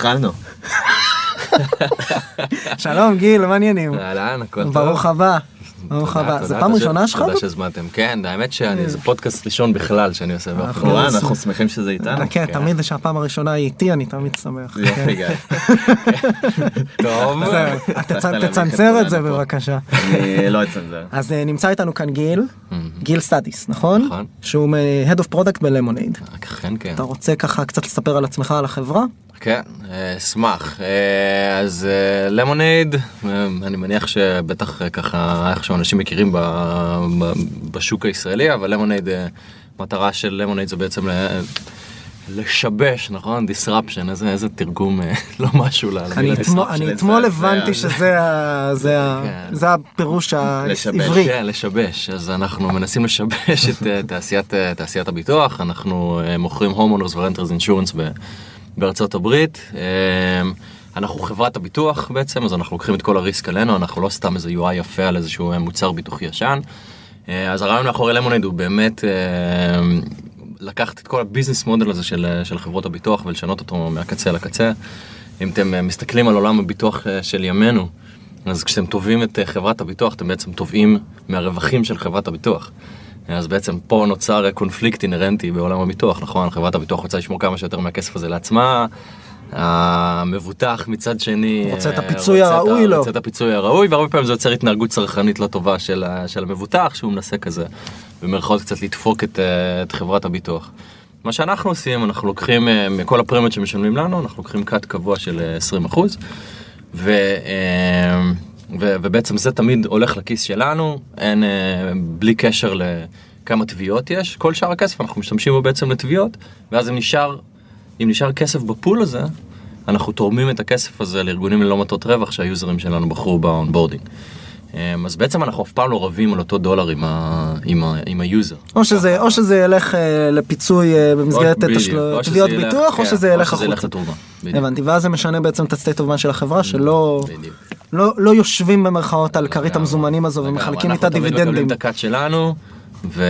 התחלנו. שלום גיל, מה העניינים? אהלן, הכל טוב. ברוך הבא. ברוך הבא. זה פעם ראשונה שלך? תודה שהזמנתם. כן, האמת שאני, זה פודקאסט ראשון בכלל שאני עושה נורא. אנחנו שמחים שזה איתנו. כן, תמיד שהפעם הראשונה היא איתי, אני תמיד שמח. כן. יופי גיא. טוב, זהו, תצ- להביך את תצנזר את זה. בבקשה. אני לא אצנזר. אז אה, נמצא איתנו כאן גיל, גיל סדיס, נכון? נכון. שהוא Head of Product בלמונייד. אכן כן. אתה רוצה ככה קצת לספר על עצמך, על החברה? כן, אה, אשמח. אה, אז למונייד, אני מניח שבטח אה, ככה איכשהו אנשים מכירים בשוק הישראלי, אבל למונייד, אה, מטרה של למונייד זה בעצם לשבש, נכון? disruption, איזה איזה תרגום, אה, לא משהו למילה disruption, אני אתמול הבנתי ה- שזה כן. זה הפירוש העברי. כן, לשבש. אז אנחנו מנסים לשבש את אה, תעשיית, אה, הביטוח. אנחנו אה, מוכרים ו-renters insurance ב- בארצות הברית. אה, אנחנו חברת הביטוח בעצם, אז אנחנו לוקחים את כל הריסק עלינו, אנחנו לא סתם איזה UI יפה על איזשהו אה, מוצר ביטוחי ישן. אה, אז הרעיון מאחורי למונייד הוא באמת אה, לקחת את כל הביזנס מודל הזה של, של חברות הביטוח ולשנות אותו מהקצה לקצה. אם אתם מסתכלים על עולם הביטוח של ימינו, אז כשאתם תובעים את חברת הביטוח, אתם בעצם תובעים מהרווחים של חברת הביטוח. אז בעצם פה נוצר קונפליקט אינהרנטי בעולם הביטוח, נכון? חברת הביטוח רוצה לשמור כמה שיותר מהכסף הזה לעצמה, המבוטח מצד שני... רוצה את אה, הפיצוי רוצה הראוי לו. רוצה את הפיצוי הראוי, והרבה פעמים זה יוצר התנהגות צרכנית לא טובה של, של המבוטח, שהוא מנסה כזה, במרכאות קצת לדפוק את, אה, את חברת הביטוח. מה שאנחנו עושים, אנחנו לוקחים אה, מכל הפרמיות שמשלמים לנו, אנחנו לוקחים קאט קבוע של אה, 20 אחוז, ו, ו, ובעצם זה תמיד הולך לכיס שלנו, אין, בלי קשר לכמה תביעות יש, כל שאר הכסף אנחנו משתמשים בו בעצם לתביעות, ואז אם נשאר, אם נשאר כסף ב pool הזה, אנחנו תורמים את הכסף הזה לארגונים ללא מטרות רווח שה users שלנו בחרו ב onboarding. אמ, אז בעצם אנחנו אף פעם לא רבים על אותו דולר עם, ה, עם, ה, עם ה user. או שזה, או שזה ילך אה, לפיצוי אה, במסגרת או תביעות ביטוח, או כן, ילך שזה ילך החוצה. הבנתי, ואז זה משנה בעצם את ה-state of mind של החברה, שלא. לא, לא יושבים במרכאות על כרית המזומנים הזו. ומחלקים אנחנו איתה תמיד מקבלים. את ה cut שלנו, ו...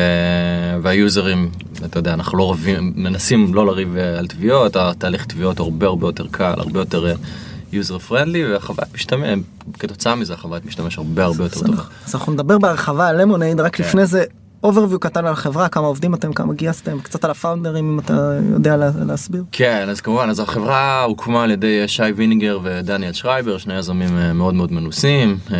וה users, אתה יודע, אנחנו לא רבים, מנסים לא לריב אה, על תביעות, התהליך תביעות הרבה הרבה יותר קל, הרבה יותר user friendly, והחוויית משתמש, כתוצאה מזה החוויית משתמש הרבה הרבה יותר טובה. אז אנחנו נדבר בהרחבה על למונייד, רק כן. לפני זה overview קטן על החברה, כמה עובדים אתם, כמה גייסתם, קצת על ה founders אם אתה יודע לה- להסביר. כן, אז כמובן, אז החברה הוקמה על ידי שי ויניגר ודניאל שרייבר, שני יזמים אה, מאוד מאוד מנוסים, אה,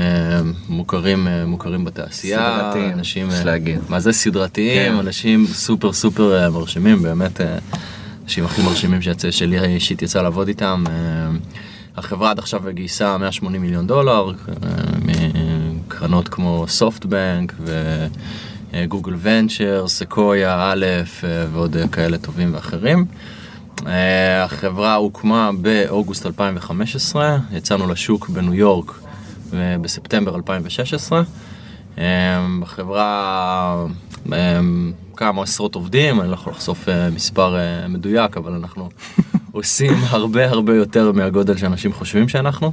מוכרים, אה, מוכרים בתעשייה, סדרתיים, אנשים, יש להגיד. מה זה סדרתיים, כן. אנשים סופר סופר מרשימים, באמת, אנשים הכי מרשימים שיצא, שלי אישית יצא לעבוד איתם. החברה עד עכשיו גייסה 180 מיליון דולר, מקרנות כמו סופטבנק וגוגל ונצ'ר, סקויה, א' אה, ועוד אה, כאלה טובים ואחרים. אה, החברה הוקמה באוגוסט 2015, יצאנו לשוק בניו יורק אה, בספטמבר 2016. אה, בחברה אה, כמה עשרות עובדים, אני לא יכול לחשוף אה, מספר אה, מדויק, אבל אנחנו עושים הרבה הרבה יותר מהגודל שאנשים חושבים שאנחנו.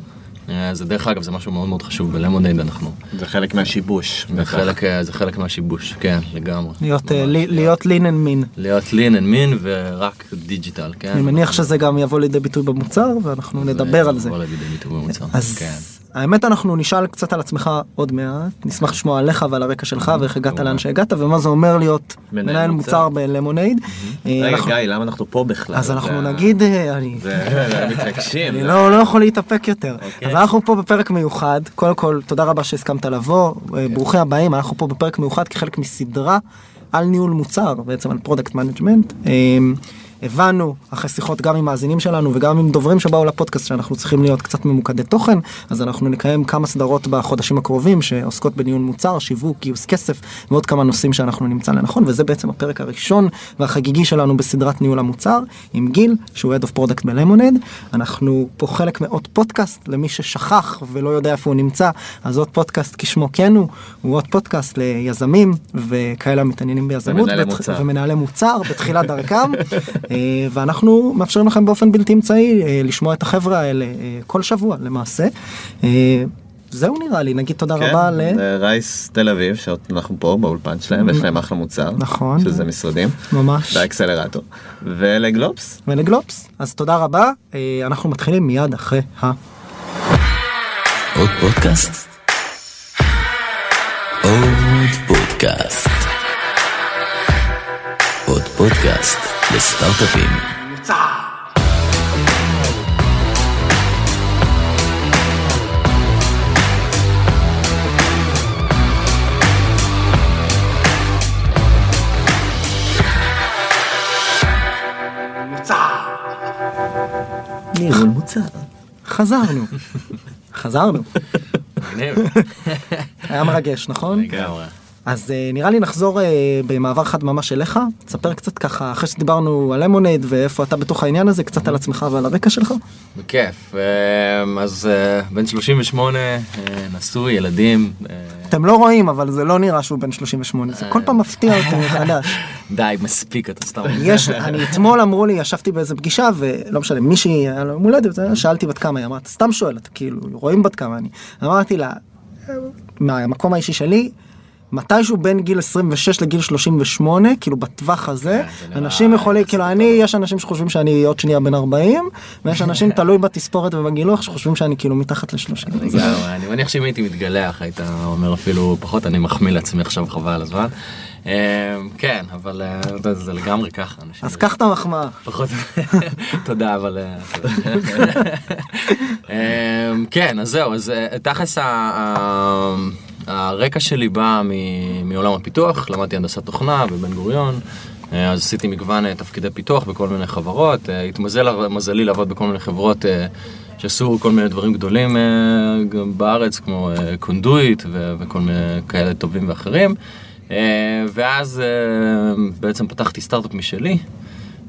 אה, זה דרך אגב, זה משהו מאוד מאוד חשוב בלמונייד, אנחנו. זה חלק מהשיבוש. זה חלק, אה, זה חלק מהשיבוש, כן, לגמרי. להיות, אה, לי- להיות lean and mean. להיות lean and mean ורק digital, כן? אני מניח שזה גם יבוא לידי ביטוי במוצר ואנחנו נדבר על זה. יבוא לידי ביטוי במוצר, אז כן. האמת אנחנו נשאל קצת על עצמך עוד מעט, נשמח לשמוע עליך ועל הרקע שלך ואיך הגעת לאן שהגעת ומה זה אומר להיות מנהל מוצר. בלמונייד. אה, רגע גיא, למה אנחנו פה בכלל? אז אנחנו נגיד, אה, אני לא, לא יכול להתאפק יותר. אוקיי. אז אנחנו פה בפרק מיוחד, קודם כל תודה רבה שהסכמת לבוא, אה, ברוכים הבאים, אנחנו פה בפרק מיוחד כחלק מסדרה על ניהול מוצר, בעצם על product management. הבנו אחרי שיחות גם עם מאזינים שלנו וגם עם דוברים שבאו לפודקאסט שאנחנו צריכים להיות קצת ממוקדי תוכן אז אנחנו נקיים כמה סדרות בחודשים הקרובים שעוסקות בניהול מוצר שיווק גיוס כסף ועוד כמה נושאים שאנחנו נמצא לנכון וזה בעצם הפרק הראשון והחגיגי שלנו בסדרת ניהול המוצר עם גיל שהוא Head of Product בלמונייד אנחנו פה חלק מעוד פודקאסט למי ששכח ולא יודע איפה הוא נמצא אז עוד פודקאסט כשמו כן הוא הוא עוד פודקאסט ליזמים וכאלה המתעניינים ביזמות ומנהלי בת- מוצר. ומנהלי מוצר בתחילת דרכם ואנחנו מאפשרים לכם באופן בלתי אמצעי אה, לשמוע את החבר'ה האלה אה, כל שבוע למעשה. אה, זהו נראה לי נגיד תודה רבה ל... כן, רייס תל אביב שאנחנו פה באולפן שלהם ויש להם אחלה מוצר. נכון. שזה משרדים. ממש. באקסלרטור. ולגלובס. ולגלובס אז תודה רבה אה, אנחנו מתחילים מיד אחרי ה... עוד פודקאסט? עוד פודקאסט לסטארט-אפים. ניחא. חזרנו. חזרנו. היה מרגש נכון? לגמרי. אז אה, נראה לי נחזור אה, במעבר חד ממש אליך, תספר קצת ככה, אחרי שדיברנו על למונייד ואיפה אתה בתוך העניין הזה, קצת על עצמך ועל הרקע שלך. בכיף. אמ, אז אה, בן 38, אה, נשוי, ילדים. אתם לא רואים, אבל זה לא נראה שהוא בן 38, זה כל פעם מפתיע אותי מחדש. די, מספיק, אתה סתם... יש, אני אתמול אמרו לי, ישבתי באיזה פגישה, ולא משנה, מישהי, היה לו יום הולדת, וזה, שאלתי בת כמה היא, אמרת, סתם שואל, אתה כאילו, רואים בת כמה אני. אמרתי לה, מהמקום האישי שלי, מתישהו בין גיל 26 לגיל 38, כאילו בטווח הזה, כן, אנשים יכולים, כאילו אני, יש אנשים שחושבים שאני עוד שנייה בן 40, ויש אנשים תלוי בתספורת ובגילוח שחושבים שאני כאילו מתחת ל-30. לגמרי, אני מניח שאם הייתי מתגלח היית אומר אפילו פחות אני מחמיא לעצמי עכשיו חבל על הזמן. אמ, כן אבל אה, זה לגמרי ככה. אנשים- אז קח את המחמאה. פחות תודה אבל אה. אמ, כן אז זהו אז אה, תכלס ה- הרקע שלי בא מ- מעולם הפיתוח למדתי הנדסת תוכנה בבן גוריון. אה, אז עשיתי מגוון אה, תפקידי פיתוח בכל מיני חברות, אה, התמזל מזלי לעבוד בכל מיני חברות שעשו כל מיני דברים גדולים בארץ, כמו קונדויט ו- וכל מיני כאלה טובים ואחרים. ואז בעצם פתחתי סטארט-אפ משלי.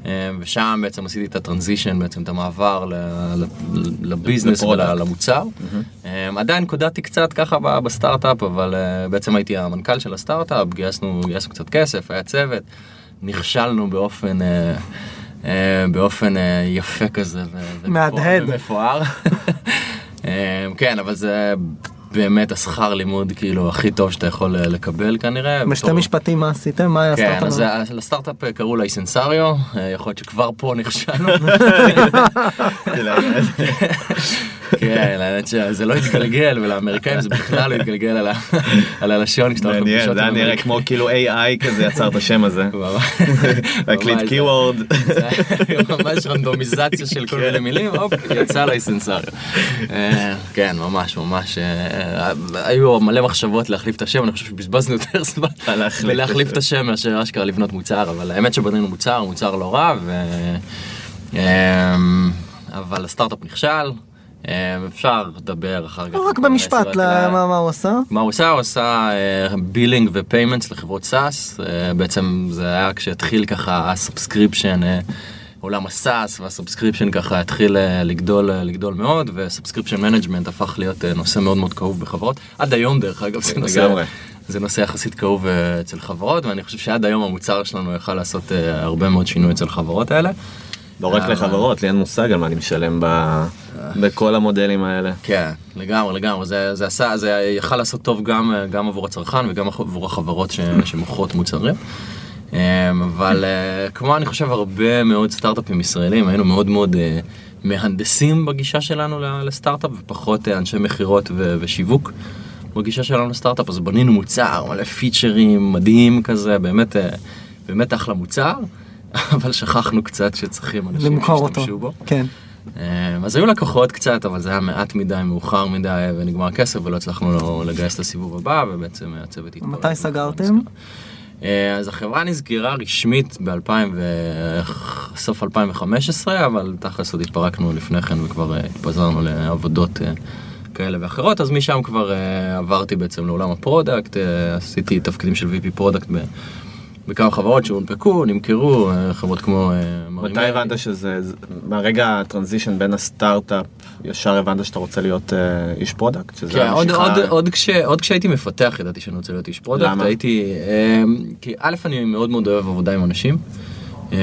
אה, ושם בעצם עשיתי את הטרנזישן, בעצם את המעבר לביזנס. ולמוצר. אה, עדיין קודדתי קצת ככה בסטארט-אפ, אבל אה, בעצם הייתי המנכ"ל של הסטארט-אפ, גייסנו, גייסנו קצת כסף, היה צוות, נכשלנו באופן... באופן יפה כזה מהדהד. ומפואר. כן, אבל זה באמת השכר לימוד כאילו הכי טוב שאתה יכול אה, לקבל כנראה. בשתי בתור- משפטים מה עשיתם? מה היה כן, הסטארט-אפ? אז זה- לסטארט-אפ אה, קראו לייסנסריו, אה, יכול להיות שכבר פה נכשלנו. כן, האמת שזה לא התגלגל, ולאמריקאים זה בכלל לא התגלגל על הלשון כשאתה הולך לפגישות זה היה נראה. כמו כאילו AI כזה יצר את השם הזה. להקליט קיוורד. ממש רנדומיזציה של כל מיני מילים, הופ, יצא לייסנסריו. אה, כן, ממש ממש, אה, היו מלא מחשבות להחליף את השם, אני חושב שבזבזנו יותר זמן להחליף את השם. מאשר אשכרה לבנות מוצר, אבל האמת שבנינו מוצר, מוצר לא רע, ו... אה, אבל הסטארט-אפ נכשל, אפשר לדבר אחר כך. רק במשפט, מה הוא עשה? מה הוא עשה? הוא עשה billing ו payments לחברות SaaS, בעצם זה היה כשהתחיל ככה ה subscription, אה, עולם ה SaaS וה subscription ככה התחיל אה, לגדול, אה, לגדול מאוד, ו subscription management הפך להיות אה, נושא מאוד מאוד כאוב בחברות. עד היום דרך אגב זה נושא. זה נושא יחסית כאוב אה, אצל חברות, ואני חושב שעד היום המוצר שלנו יכל לעשות אה, הרבה מאוד שינוי אצל החברות האלה. לא רק אה, לחברות, לי אין מושג על מה אני משלם ב- בכל המודלים האלה. כן, לגמרי, לגמרי, זה, זה עשה, זה יכל לעשות טוב גם, גם עבור הצרכן וגם עבור החברות ש, שמוכרות מוצרים. אמ, אבל אה, כמו אני חושב הרבה מאוד סטארט-אפים ישראלים, היינו מאוד מאוד אה, מהנדסים בגישה שלנו לסטארט-אפ ופחות אנשי מכירות ו- ושיווק בגישה שלנו לסטארט-אפ, אז בנינו מוצר, מלא פיצ'רים, מדהים כזה, באמת, באמת אחלה מוצר, אבל שכחנו קצת שצריכים אנשים. שישתמשו בו. כן. אמ, אז היו לקוחות קצת, אבל זה היה מעט מדי, מאוחר מדי, ונגמר הכסף, ולא הצלחנו לגייס את הסיבוב הבא, ובעצם הצוות התפרק. מתי סגרתם? אה, אז החברה נסגרה רשמית ב-2000 ו... סוף 2015, אבל תכלס עוד התפרקנו לפני כן וכבר אה, התפזרנו לעבודות אה, כאלה ואחרות, אז משם כבר אה, עברתי בעצם לעולם ה product, אה, עשיתי תפקידים של VP product ב... בכמה חברות שהונפקו, נמכרו, אה, חברות כמו... אה, מתי. הבנת שזה, זה- מהרגע ה transition בין הסטארט-אפ, ישר הבנת שאתה רוצה להיות אה, איש product? כן, עוד, עוד, עוד, כש, עוד כשהייתי מפתח ידעתי שאני רוצה להיות איש product, למה? הייתי, אמ, כי א' אני מאוד מאוד אוהב עבודה עם אנשים, אמ,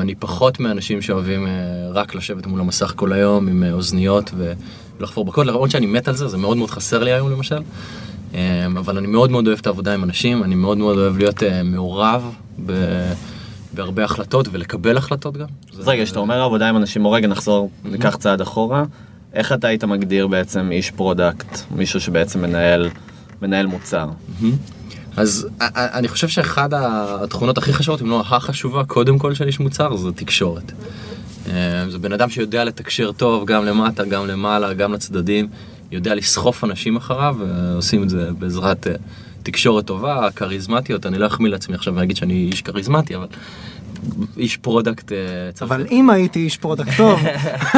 אני פחות מאנשים שאוהבים רק לשבת מול המסך כל היום עם אוזניות ולחפור בקוד, למרות שאני מת על זה, זה מאוד מאוד חסר לי היום למשל, אבל אני מאוד מאוד אוהב את העבודה עם אנשים, אני מאוד מאוד אוהב להיות אה, מעורב ב... בהרבה החלטות ולקבל החלטות גם. אז רגע, כשאתה אומר עבודה עם אנשים, בוא רגע נחזור, ניקח צעד אחורה. איך אתה היית מגדיר בעצם איש פרודקט, מישהו שבעצם מנהל, מנהל מוצר? אז א- א- אני חושב שאחד התכונות הכי חשובות, אם לא החשובה, קודם כל של איש מוצר, זה תקשורת. אה, זה בן אדם שיודע לתקשר טוב, גם למטה, גם למעלה, גם לצדדים, יודע לסחוף אנשים אחריו, ועושים את זה בעזרת אה, תקשורת טובה, כריזמטיות. אני לא אחמיא לעצמי עכשיו ואגיד שאני איש כריזמטי, אבל איש פרודקט אה, צריך... אבל אם הייתי איש פרודקט טוב,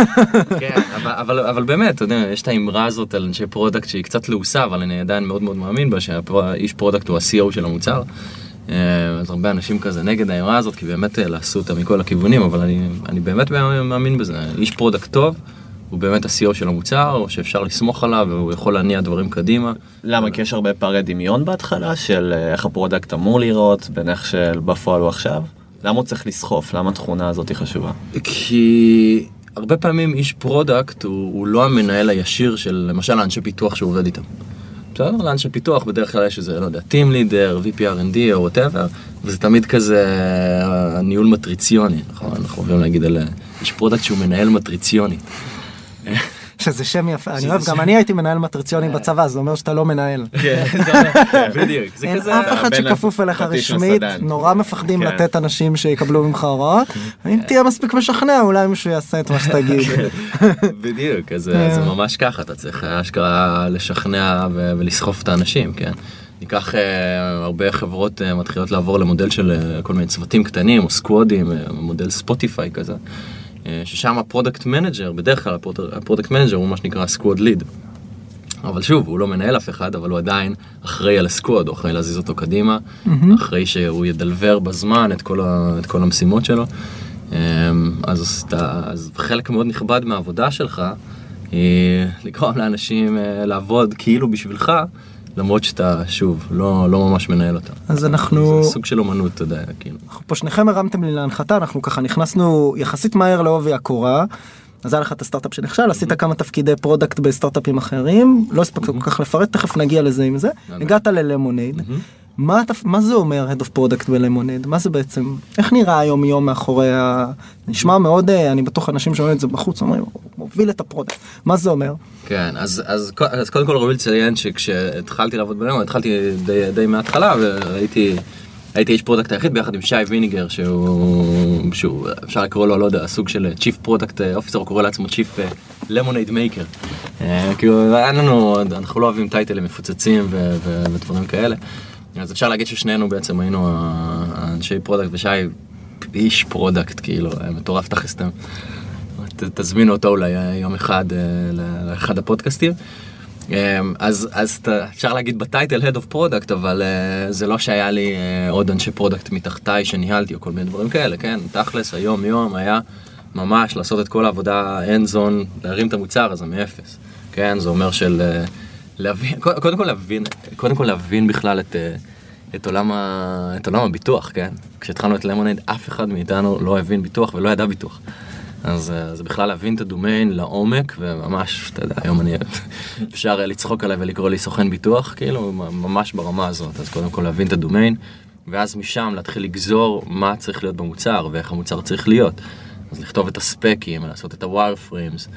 כן, אבל, אבל, אבל באמת, אתה יודע, יש את האמרה הזאת על אנשי פרודקט שהיא קצת לעוסה, אבל אני עדיין מאוד מאוד מאמין בה, שהאיש פרודקט הוא ה-CEO של המוצר. אה, אז הרבה אנשים כזה נגד האמרה הזאת, כי באמת לעסו אותה מכל הכיוונים, אבל אני, אני באמת מאמין בזה. איש פרודקט טוב, הוא באמת ה-CEO של המוצר, שאפשר לסמוך עליו, והוא יכול להניע דברים קדימה. למה? כי יש הרבה פערי דמיון בהתחלה של אה, איך הפרודקט אמור להיראות, בין איך שבפועל הוא עכשיו? למה הוא צריך לסחוף? למה התכונה הזאת היא חשובה? כי הרבה פעמים איש פרודקט הוא, הוא לא המנהל הישיר של למשל האנשי פיתוח שהוא עובד איתם. בסדר? לאנשי פיתוח בדרך כלל יש איזה, לא יודע, Team Leader, VP R&D או whatever, וזה תמיד כזה אה, ניהול מטריציוני, נכון? אנחנו אוהבים להגיד על אה, איש פרודקט שהוא מנהל מטריציוני. שזה שם יפה, אני אוהב, גם אני הייתי מנהל מטריציוני בצבא, זה אומר שאתה לא מנהל. כן, בדיוק, זה אין כזה... אף אחד שכפוף אליך רשמית. נורא מפחדים כן. לתת אנשים שיקבלו ממך הוראות, אם תהיה מספיק משכנע אולי מישהו יעשה את מה שתגיד. בדיוק, אז אה, זה כן. ממש ככה, אתה צריך אה, אשכרה לשכנע ולסחוף את האנשים, כן? ניקח אה, הרבה חברות אה, מתחילות לעבור למודל של אה, כל מיני צוותים קטנים או סקוואדים, אה, מודל ספוטיפיי כזה, אה, ששם ה product manager, בדרך כלל הפרוד- ה product manager הוא מה שנקרא squad lead. אבל שוב, הוא לא מנהל אף אחד, אבל הוא עדיין אחראי על ה squad, הוא אחראי להזיז אותו קדימה, אחראי שהוא ידלוור בזמן את כל, ה, את כל המשימות שלו. אמ, אז, אז חלק מאוד נכבד מהעבודה שלך היא לגרום לאנשים אה, לעבוד כאילו בשבילך, למרות שאתה, שוב, לא, לא ממש מנהל אותם. אז אנחנו, זה סוג של אומנות, אתה יודע, כאילו. אנחנו פה שניכם הרמתם לי להנחתה, אנחנו ככה נכנסנו יחסית מהר לעובי הקורה. אז היה לך את הסטארט-אפ שנכשל, עשית כמה תפקידי פרודקט בסטארט-אפים אחרים, לא הספקת כל כך לפרט, תכף נגיע לזה עם זה. הגעת ללמונייד. מה, אתה- מה זה אומר Head of Product בלמונייד? מה זה בעצם, איך נראה היום יום מאחורי ה... נשמע מאוד, אה, אני בטוח אנשים שאומרים את זה בחוץ, אומרים, הוא מוביל את הפרודקט. מה זה אומר? כן, אז, אז, אז קודם כל ראוי לציין שכשהתחלתי לעבוד בלמונייד, התחלתי די, די מההתחלה והייתי הייתי איש פרודקט היחיד ביחד עם שי ויניגר שהוא, שהוא אפשר לקרוא לו, לא יודע, סוג של Chief Product Officer, הוא קורא לעצמו Chief Lemonade Maker. כאילו, אין לנו, אנחנו לא אוהבים טייטלים מפוצצים ודברים כאלה. אז אפשר להגיד ששנינו בעצם היינו האנשי פרודקט ושי איש פרודקט, כאילו, מטורף תכלס. ת- תזמינו אותו אולי יום אחד אה, לאחד הפודקאסטים. אה, אז, אז אפשר להגיד בטייטל Head of Product, אבל אה, זה לא שהיה לי אה, עוד אנשי פרודקט מתחתיי שניהלתי או כל מיני דברים כאלה, כן? תכלס, היום יום היה ממש לעשות את כל העבודה hands on, להרים את המוצר הזה מאפס, כן? זה אומר של אה, להבין, קודם כל להבין, קודם כל להבין בכלל את... אה, את עולם, ה... את עולם הביטוח, כן? כשהתחלנו את למונייד, אף אחד מאיתנו לא הבין ביטוח ולא ידע ביטוח. אז אה, זה בכלל להבין את הדומיין לעומק, וממש, אתה יודע, היום אני, אפשר אה, לצחוק עליי ולקרוא לי סוכן ביטוח, כאילו, ממש ברמה הזאת. אז קודם כל להבין את הדומיין, ואז משם להתחיל לגזור מה צריך להיות במוצר, ואיך המוצר צריך להיות. אז לכתוב את הספקים, לעשות את ה wireframes,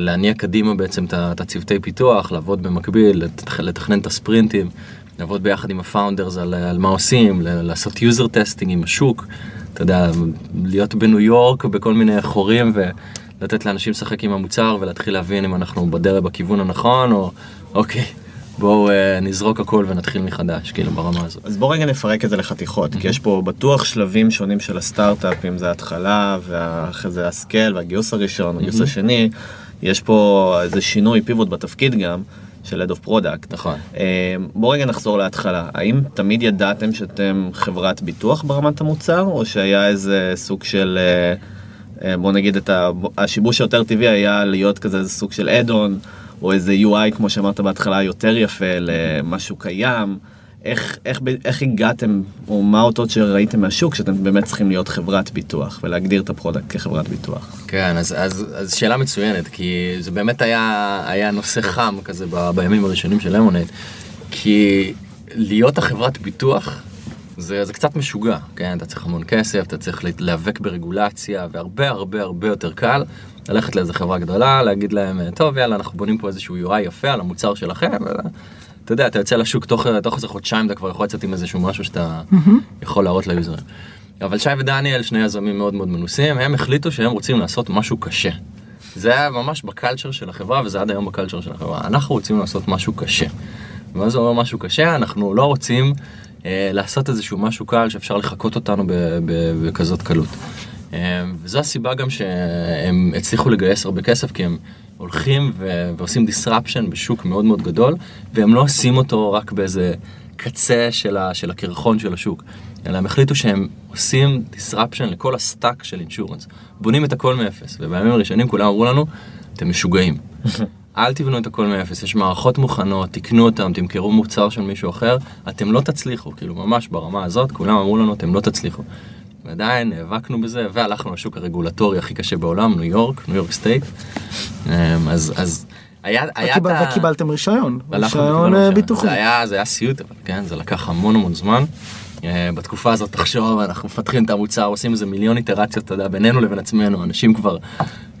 להניע קדימה בעצם את הצוותי פיתוח, לעבוד במקביל, לתכ- לתכנן את הספרינטים, לעבוד ביחד עם ה founders על, על מה עושים, לעשות user testing עם השוק, אתה יודע, להיות בניו יורק בכל מיני חורים ולתת לאנשים לשחק עם המוצר ולהתחיל להבין אם אנחנו בדרך בכיוון הנכון, או אוקיי, בואו אה, נזרוק הכל ונתחיל מחדש, כאילו ברמה הזאת. אז בוא רגע נפרק את זה לחתיכות, כי יש פה בטוח שלבים שונים של הסטארט-אפ, אם זה ההתחלה, ואחרי זה הסקל והגיוס הראשון, הגיוס השני, יש פה איזה שינוי פיבוט בתפקיד גם, של Head of Product. נכון. אה, בוא רגע נחזור להתחלה, האם תמיד ידעתם שאתם חברת ביטוח ברמת המוצר, או שהיה איזה סוג של, אה, אה, בוא נגיד את. השיבוש היותר טבעי היה להיות כזה איזה סוג של add-on, או איזה UI, כמו שאמרת בהתחלה, יותר יפה למשהו קיים. איך, איך, איך הגעתם, או מה האותות שראיתם מהשוק, שאתם באמת צריכים להיות חברת ביטוח, ולהגדיר את הפרודקט כחברת ביטוח? כן, אז, אז, אז שאלה מצוינת, כי זה באמת היה, היה נושא חם כזה ב, בימים הראשונים של למונייד, כי להיות החברת ביטוח זה, זה קצת משוגע, כן? אתה צריך המון כסף, אתה צריך להיאבק ברגולציה, והרבה הרבה הרבה יותר קל ללכת לאיזה חברה גדולה, להגיד להם, טוב, יאללה, אנחנו בונים פה איזשהו UI יפה על המוצר שלכם, אתה יודע, אתה יוצא לשוק תוך, תוך איזה חודשיים, אתה כבר יכול לצאת עם איזשהו משהו שאתה יכול להראות ליוזרים. אבל שי ודניאל, שני יזמים מאוד מאוד מנוסים, הם החליטו שהם רוצים לעשות משהו קשה. זה היה ממש בקלצ'ר של החברה, וזה עד היום בקלצ'ר של החברה. אנחנו רוצים לעשות משהו קשה. ומה זה אומר משהו קשה? אנחנו לא רוצים אה, לעשות איזשהו משהו קל שאפשר לחקות אותנו בכזאת קלות. אה, וזו הסיבה גם שהם הצליחו לגייס הרבה כסף, כי הם הולכים ו- ועושים disruption בשוק מאוד מאוד גדול, והם לא עושים אותו רק באיזה קצה של, ה- של הקרחון של השוק, אלא הם החליטו שהם עושים disruption לכל ה stack של insurance. בונים את הכל מאפס, ובימים הראשונים כולם אמרו לנו, אתם משוגעים. אל תבנו את הכל מאפס, יש מערכות מוכנות, תקנו אותם, תמכרו מוצר של מישהו אחר, אתם לא תצליחו, כאילו ממש ברמה הזאת, כולם אמרו לנו, אתם לא תצליחו. ועדיין נאבקנו בזה, והלכנו לשוק הרגולטורי הכי קשה בעולם, ניו יורק, New York State. אז, אז היה, היה את וקיבל- ה... וקיבלתם רישיון, אה, רישיון. ביטוחי. זה היה, זה היה סיוט, אבל כן, זה לקח המון המון זמן. אה, בתקופה הזאת, תחשוב, אנחנו מפתחים את המוצר, עושים איזה מיליון איטרציות, אתה יודע, בינינו לבין עצמנו, אנשים כבר,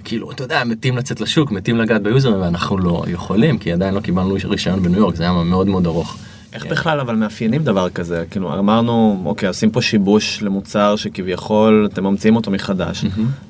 כאילו, אתה יודע, מתים לצאת לשוק, מתים לגעת ביוזרים, ואנחנו לא יכולים, כי עדיין לא קיבלנו רישיון בניו יורק, זה היה מאוד מאוד ארוך. איך בכלל אבל מאפיינים דבר כזה? כאילו אמרנו, אוקיי, עושים פה שיבוש למוצר שכביכול אתם ממציאים אותו מחדש.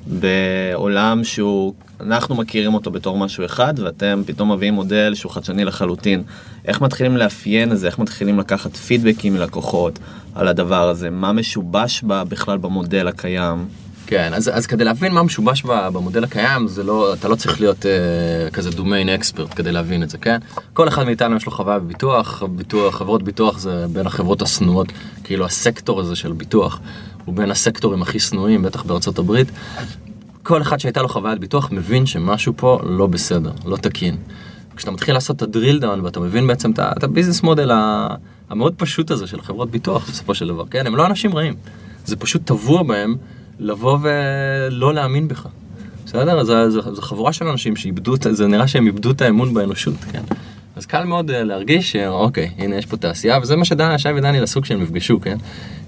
בעולם שהוא, אנחנו מכירים אותו בתור משהו אחד, ואתם פתאום מביאים מודל שהוא חדשני לחלוטין. איך מתחילים לאפיין את זה? איך מתחילים לקחת פידבקים מלקוחות על הדבר הזה? מה משובש בה בכלל במודל הקיים? כן, אז, אז כדי להבין מה משובש במודל הקיים, זה לא, אתה לא צריך להיות אה, כזה דומיין אקספרט כדי להבין את זה, כן? כל אחד מאיתנו יש לו חוויה בביטוח, ביטוח, חברות ביטוח זה בין החברות השנואות, כאילו הסקטור הזה של ביטוח, הוא בין הסקטורים הכי שנואים, בטח בארצות הברית. כל אחד שהייתה לו חוויית ביטוח מבין שמשהו פה לא בסדר, לא תקין. כשאתה מתחיל לעשות את ה drill down ואתה מבין בעצם את ה business model המאוד פשוט הזה של חברות ביטוח בסופו של דבר, כן, הם לא אנשים רעים, זה פשוט טבוע בהם לבוא ולא להאמין בך. בסדר? זו, חבורה של אנשים שאיבדו, זה נראה שהם איבדו את האמון באנושות, כן? אז קל מאוד אה, להרגיש שאוקיי, הנה יש פה תעשייה, וזה מה ששי ודניאל עשו כשהם נפגשו, כן?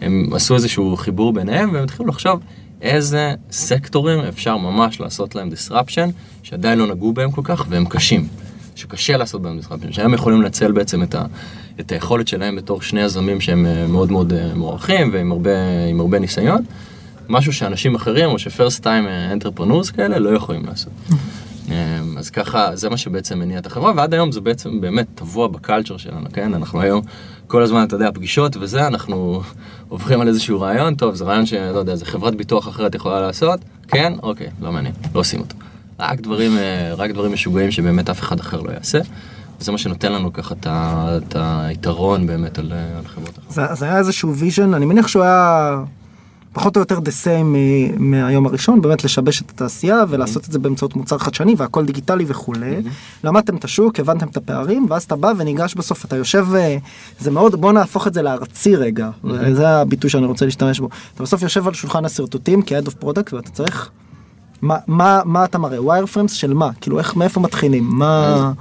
הם עשו איזשהו חיבור ביניהם, והם התחילו לחשוב איזה סקטורים אפשר ממש לעשות להם disruption, שעדיין לא נגעו בהם כל כך, והם קשים. שקשה לעשות בהם disruption, שהם יכולים לנצל בעצם את, ה, את היכולת שלהם בתור שני יזמים שהם אה, מאוד מאוד אה, מוערכים ועם הרבה, הרבה ניסיון, משהו שאנשים אחרים, או ש-first time entrepreneurs כאלה, לא יכולים לעשות. אה, אז ככה, זה מה שבעצם מניע את החברה, ועד היום זה בעצם באמת טבוע בקלצ'ר שלנו, כן? אנחנו היום, כל הזמן, אתה יודע, פגישות וזה, אנחנו עוברים על איזשהו רעיון, טוב, זה רעיון שלא יודע, זה חברת ביטוח אחרת יכולה לעשות, כן? אוקיי, לא מעניין, לא עושים אותו. רק דברים, אה, רק דברים משוגעים שבאמת אף אחד אחר לא יעשה. וזה מה שנותן לנו ככה את היתרון באמת על, אה, על חברות אחרות. זה, זה היה איזשהו vision, אני מניח שהוא היה פחות או יותר the same מ- מהיום הראשון, באמת לשבש את התעשייה ולעשות את זה באמצעות מוצר חדשני והכל דיגיטלי וכולי. למדתם את השוק, הבנתם את הפערים, ואז אתה בא וניגש בסוף, אתה יושב, אה, זה מאוד, בוא נהפוך את זה לארצי רגע, זה הביטוי שאני רוצה להשתמש בו. אתה בסוף יושב על שולחן השרטוטים כ-Head of Product ואתה צריך... מה, מה, מה אתה מראה? wireframes של מה? כאילו איך, מאיפה מתחילים? מה...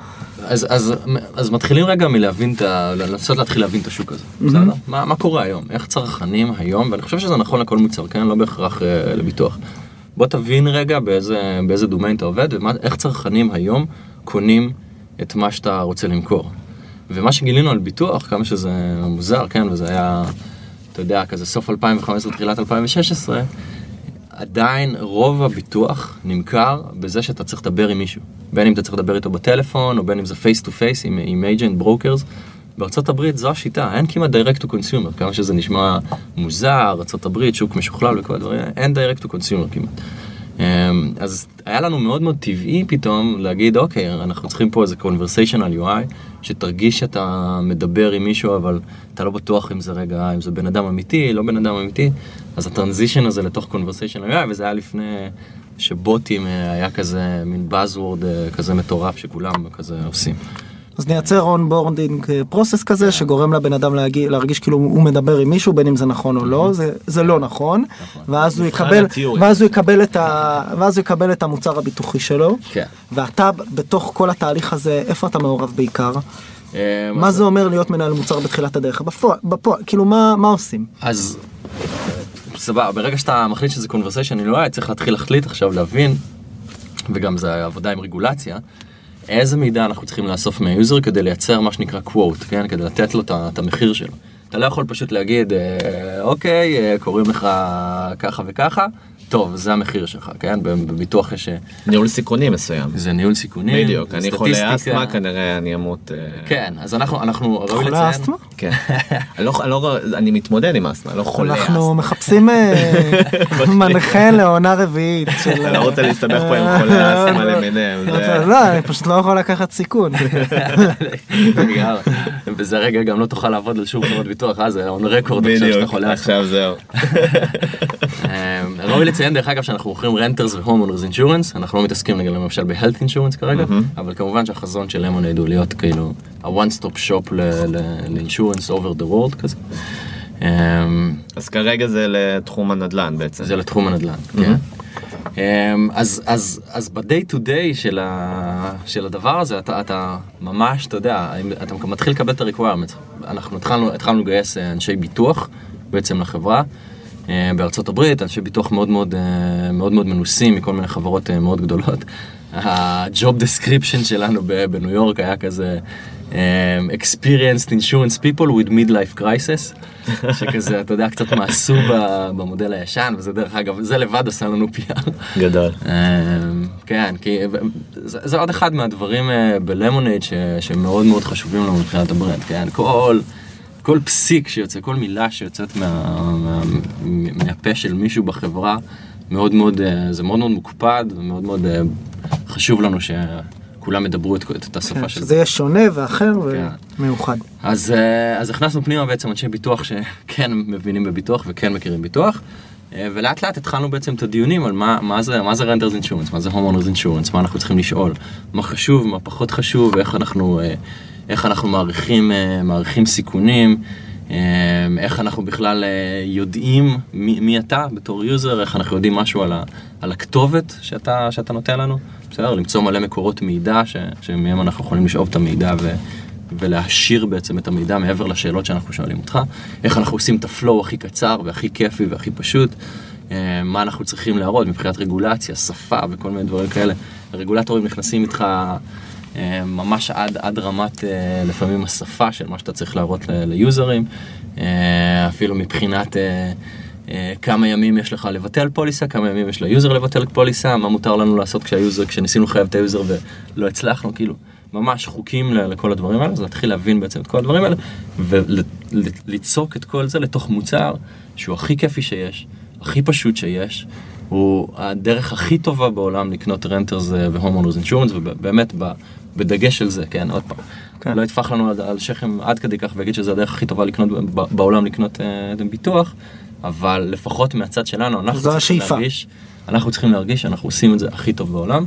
אז, אז, אז מתחילים רגע מלהבין את ה... לנסות להתחיל להבין את השוק הזה, בסדר? מה, מה קורה היום? איך צרכנים היום, ואני חושב שזה נכון לכל מוצר, כן? לא בהכרח אה, לביטוח. בוא תבין רגע באיזה, באיזה דומיין אתה עובד, ואיך צרכנים היום קונים את מה שאתה רוצה למכור. ומה שגילינו על ביטוח, כמה שזה מוזר, כן? וזה היה, אתה יודע, כזה סוף 2015, תחילת 2016, עדיין רוב הביטוח נמכר בזה שאתה צריך לדבר עם מישהו. בין אם אתה צריך לדבר איתו בטלפון, או בין אם זה face to face עם agent brokers. בארצות הברית זו השיטה, אין כמעט direct to consumer, כמה שזה נשמע מוזר, ארצות הברית, שוק משוכלל וכל הדברים, אין direct to consumer כמעט. אמ, אז היה לנו מאוד מאוד טבעי פתאום להגיד, אוקיי, אנחנו צריכים פה איזה conversational UI, שתרגיש שאתה מדבר עם מישהו, אבל אתה לא בטוח אם זה רגע, אם זה בן אדם אמיתי, לא בן אדם אמיתי, אז ה transition הזה לתוך conversational UI, וזה היה לפני שבוטים אה, היה כזה מין buzzword אה, כזה מטורף שכולם כזה עושים. אז נייצר onboarding process כזה שגורם לבן אדם להגיע, להרגיש כאילו הוא מדבר עם מישהו בין אם זה נכון או לא זה זה לא נכון. ואז הוא יקבל. ואז הוא יקבל את ה... ואז הוא יקבל את המוצר הביטוחי שלו. כן. ואתה בתוך כל התהליך הזה איפה אתה מעורב בעיקר? אה, מה זה אומר להיות מנהל מוצר בתחילת הדרך? בפועל בפועל כאילו מה מה עושים? אז סבבה, ברגע שאתה מחליט שזה conversation, אני לא צריך להתחיל להחליט עכשיו להבין, וגם זה עבודה עם רגולציה, איזה מידע אנחנו צריכים לאסוף מהיוזר כדי לייצר מה שנקרא quote, כן? כדי לתת לו את המחיר שלו. אתה לא יכול פשוט להגיד, אה, אוקיי, אה, קוראים לך ככה וככה, טוב, זה המחיר שלך, כן? בביטוח יש... אה, ניהול סיכונים מסוים. זה ניהול סיכונים, בדיוק, אני חולה. אסתמה כנראה אני אמות. אה, כן, אז אנחנו, אנחנו, ראוי חולה לציין, אסתמה? כן. אני לא- אני לא- אני מתמודד עם אסתמה, לא חולה אנחנו אסתמה. מחפשים אה, מנחה לעונה רביעית של אני לא רוצה להסתבך פה עם חולי אסתמה למיניהם. זה- לא אני פשוט לא יכול לקחת סיכון. בזה רגע גם לא תוכל לעבוד על שום חברת ביטוח, אה, זה on record עכשיו שאתה בדיוק, חולה. עכשיו זהו. לציין דרך אגב שאנחנו מוכרים רנטרס והומונרס אינשורנס, אנחנו לא מתעסקים נגיד למשל ב-health insurance כרגע, אבל כמובן שהחזון של למונייד הוא להיות כאילו ה-one stop shop ל-insurance over the world כזה. אה, אז כרגע זה לתחום הנדל"ן בעצם. זה לתחום הנדל"ן, כן. אמ, אז, אז, אז ב-day to day של, ה, של הדבר הזה, אתה, אתה ממש, אתה יודע, אתה מתחיל לקבל את ה-requirements. אנחנו התחלנו, התחלנו לגייס אה, אנשי ביטוח בעצם לחברה. אה, בארצות הברית, אנשי ביטוח מאוד מאוד, אה, מאוד מאוד מנוסים מכל מיני חברות אה, מאוד גדולות. ה-job description שלנו בניו יורק היה כזה experienced insurance people with midlife crisis, שכזה, אתה יודע, קצת מאסו במודל הישן, וזה דרך אגב, זה לבד עשה לנו PR. גדול. כן, כי זה, זה עוד אחד מהדברים בלמונייד שמאוד מאוד חשובים לנו מבחינת ה brand, כן? כל, כל פסיק שיוצא, כל מילה שיוצאת מה, מה, מהפה של מישהו בחברה, מאוד מאוד, אה, זה מאוד מאוד מוקפד, ומאוד מאוד אה, חשוב לנו שכולם ידברו את, את השפה של שזה יהיה שונה ואחר כן. ומיוחד. אז, אה, אז הכנסנו פנימה בעצם אנשי ביטוח שכן מבינים בביטוח וכן מכירים ביטוח. ולאט לאט התחלנו בעצם את הדיונים על מה, מה זה, מה זה רנדרס אינשורנס, מה זה הומונרס אינשורנס, מה אנחנו צריכים לשאול, מה חשוב, מה פחות חשוב, איך אנחנו, איך אנחנו מעריכים, אה, מעריכים סיכונים, אה, איך אנחנו בכלל אה, יודעים מי, מי אתה בתור user, איך אנחנו יודעים משהו על, ה, על הכתובת שאתה, שאתה נותן לנו, בסדר? למצוא מלא מקורות מידע ש, שמהם אנחנו יכולים לשאוב את המידע ו, ולהעשיר בעצם את המידע מעבר לשאלות שאנחנו שואלים אותך, איך אנחנו עושים את ה flow הכי קצר והכי כיפי והכי פשוט, מה אנחנו צריכים להראות מבחינת רגולציה, שפה וכל מיני דברים כאלה. הרגולטורים נכנסים איתך ממש עד, עד רמת אה, לפעמים השפה של מה שאתה צריך להראות ל userים, אה, אפילו מבחינת... אה, אה, כמה ימים יש לך לבטל פוליסה, כמה ימים יש ל user לבטל פוליסה, מה מותר לנו לעשות כשה user, כשניסינו לחייב את ה user ולא הצלחנו, כאילו, ממש חוקים לכל הדברים האלה, אז להתחיל להבין בעצם את כל הדברים האלה, וליצוק את כל זה לתוך מוצר שהוא הכי כיפי שיש, הכי פשוט שיש, הוא הדרך הכי טובה בעולם לקנות renters ו homeowners insurance, ובאמת בדגש על זה, כן, עוד פעם. כן. לא נטפח לנו על, על שכם עד כדי כך ונגיד שזה הדרך הכי טובה לקנות בעולם לקנות אה, ביטוח, אבל לפחות מהצד שלנו, אנחנו צריכים השאיפה. להרגיש, אנחנו צריכים להרגיש שאנחנו עושים את זה הכי טוב בעולם.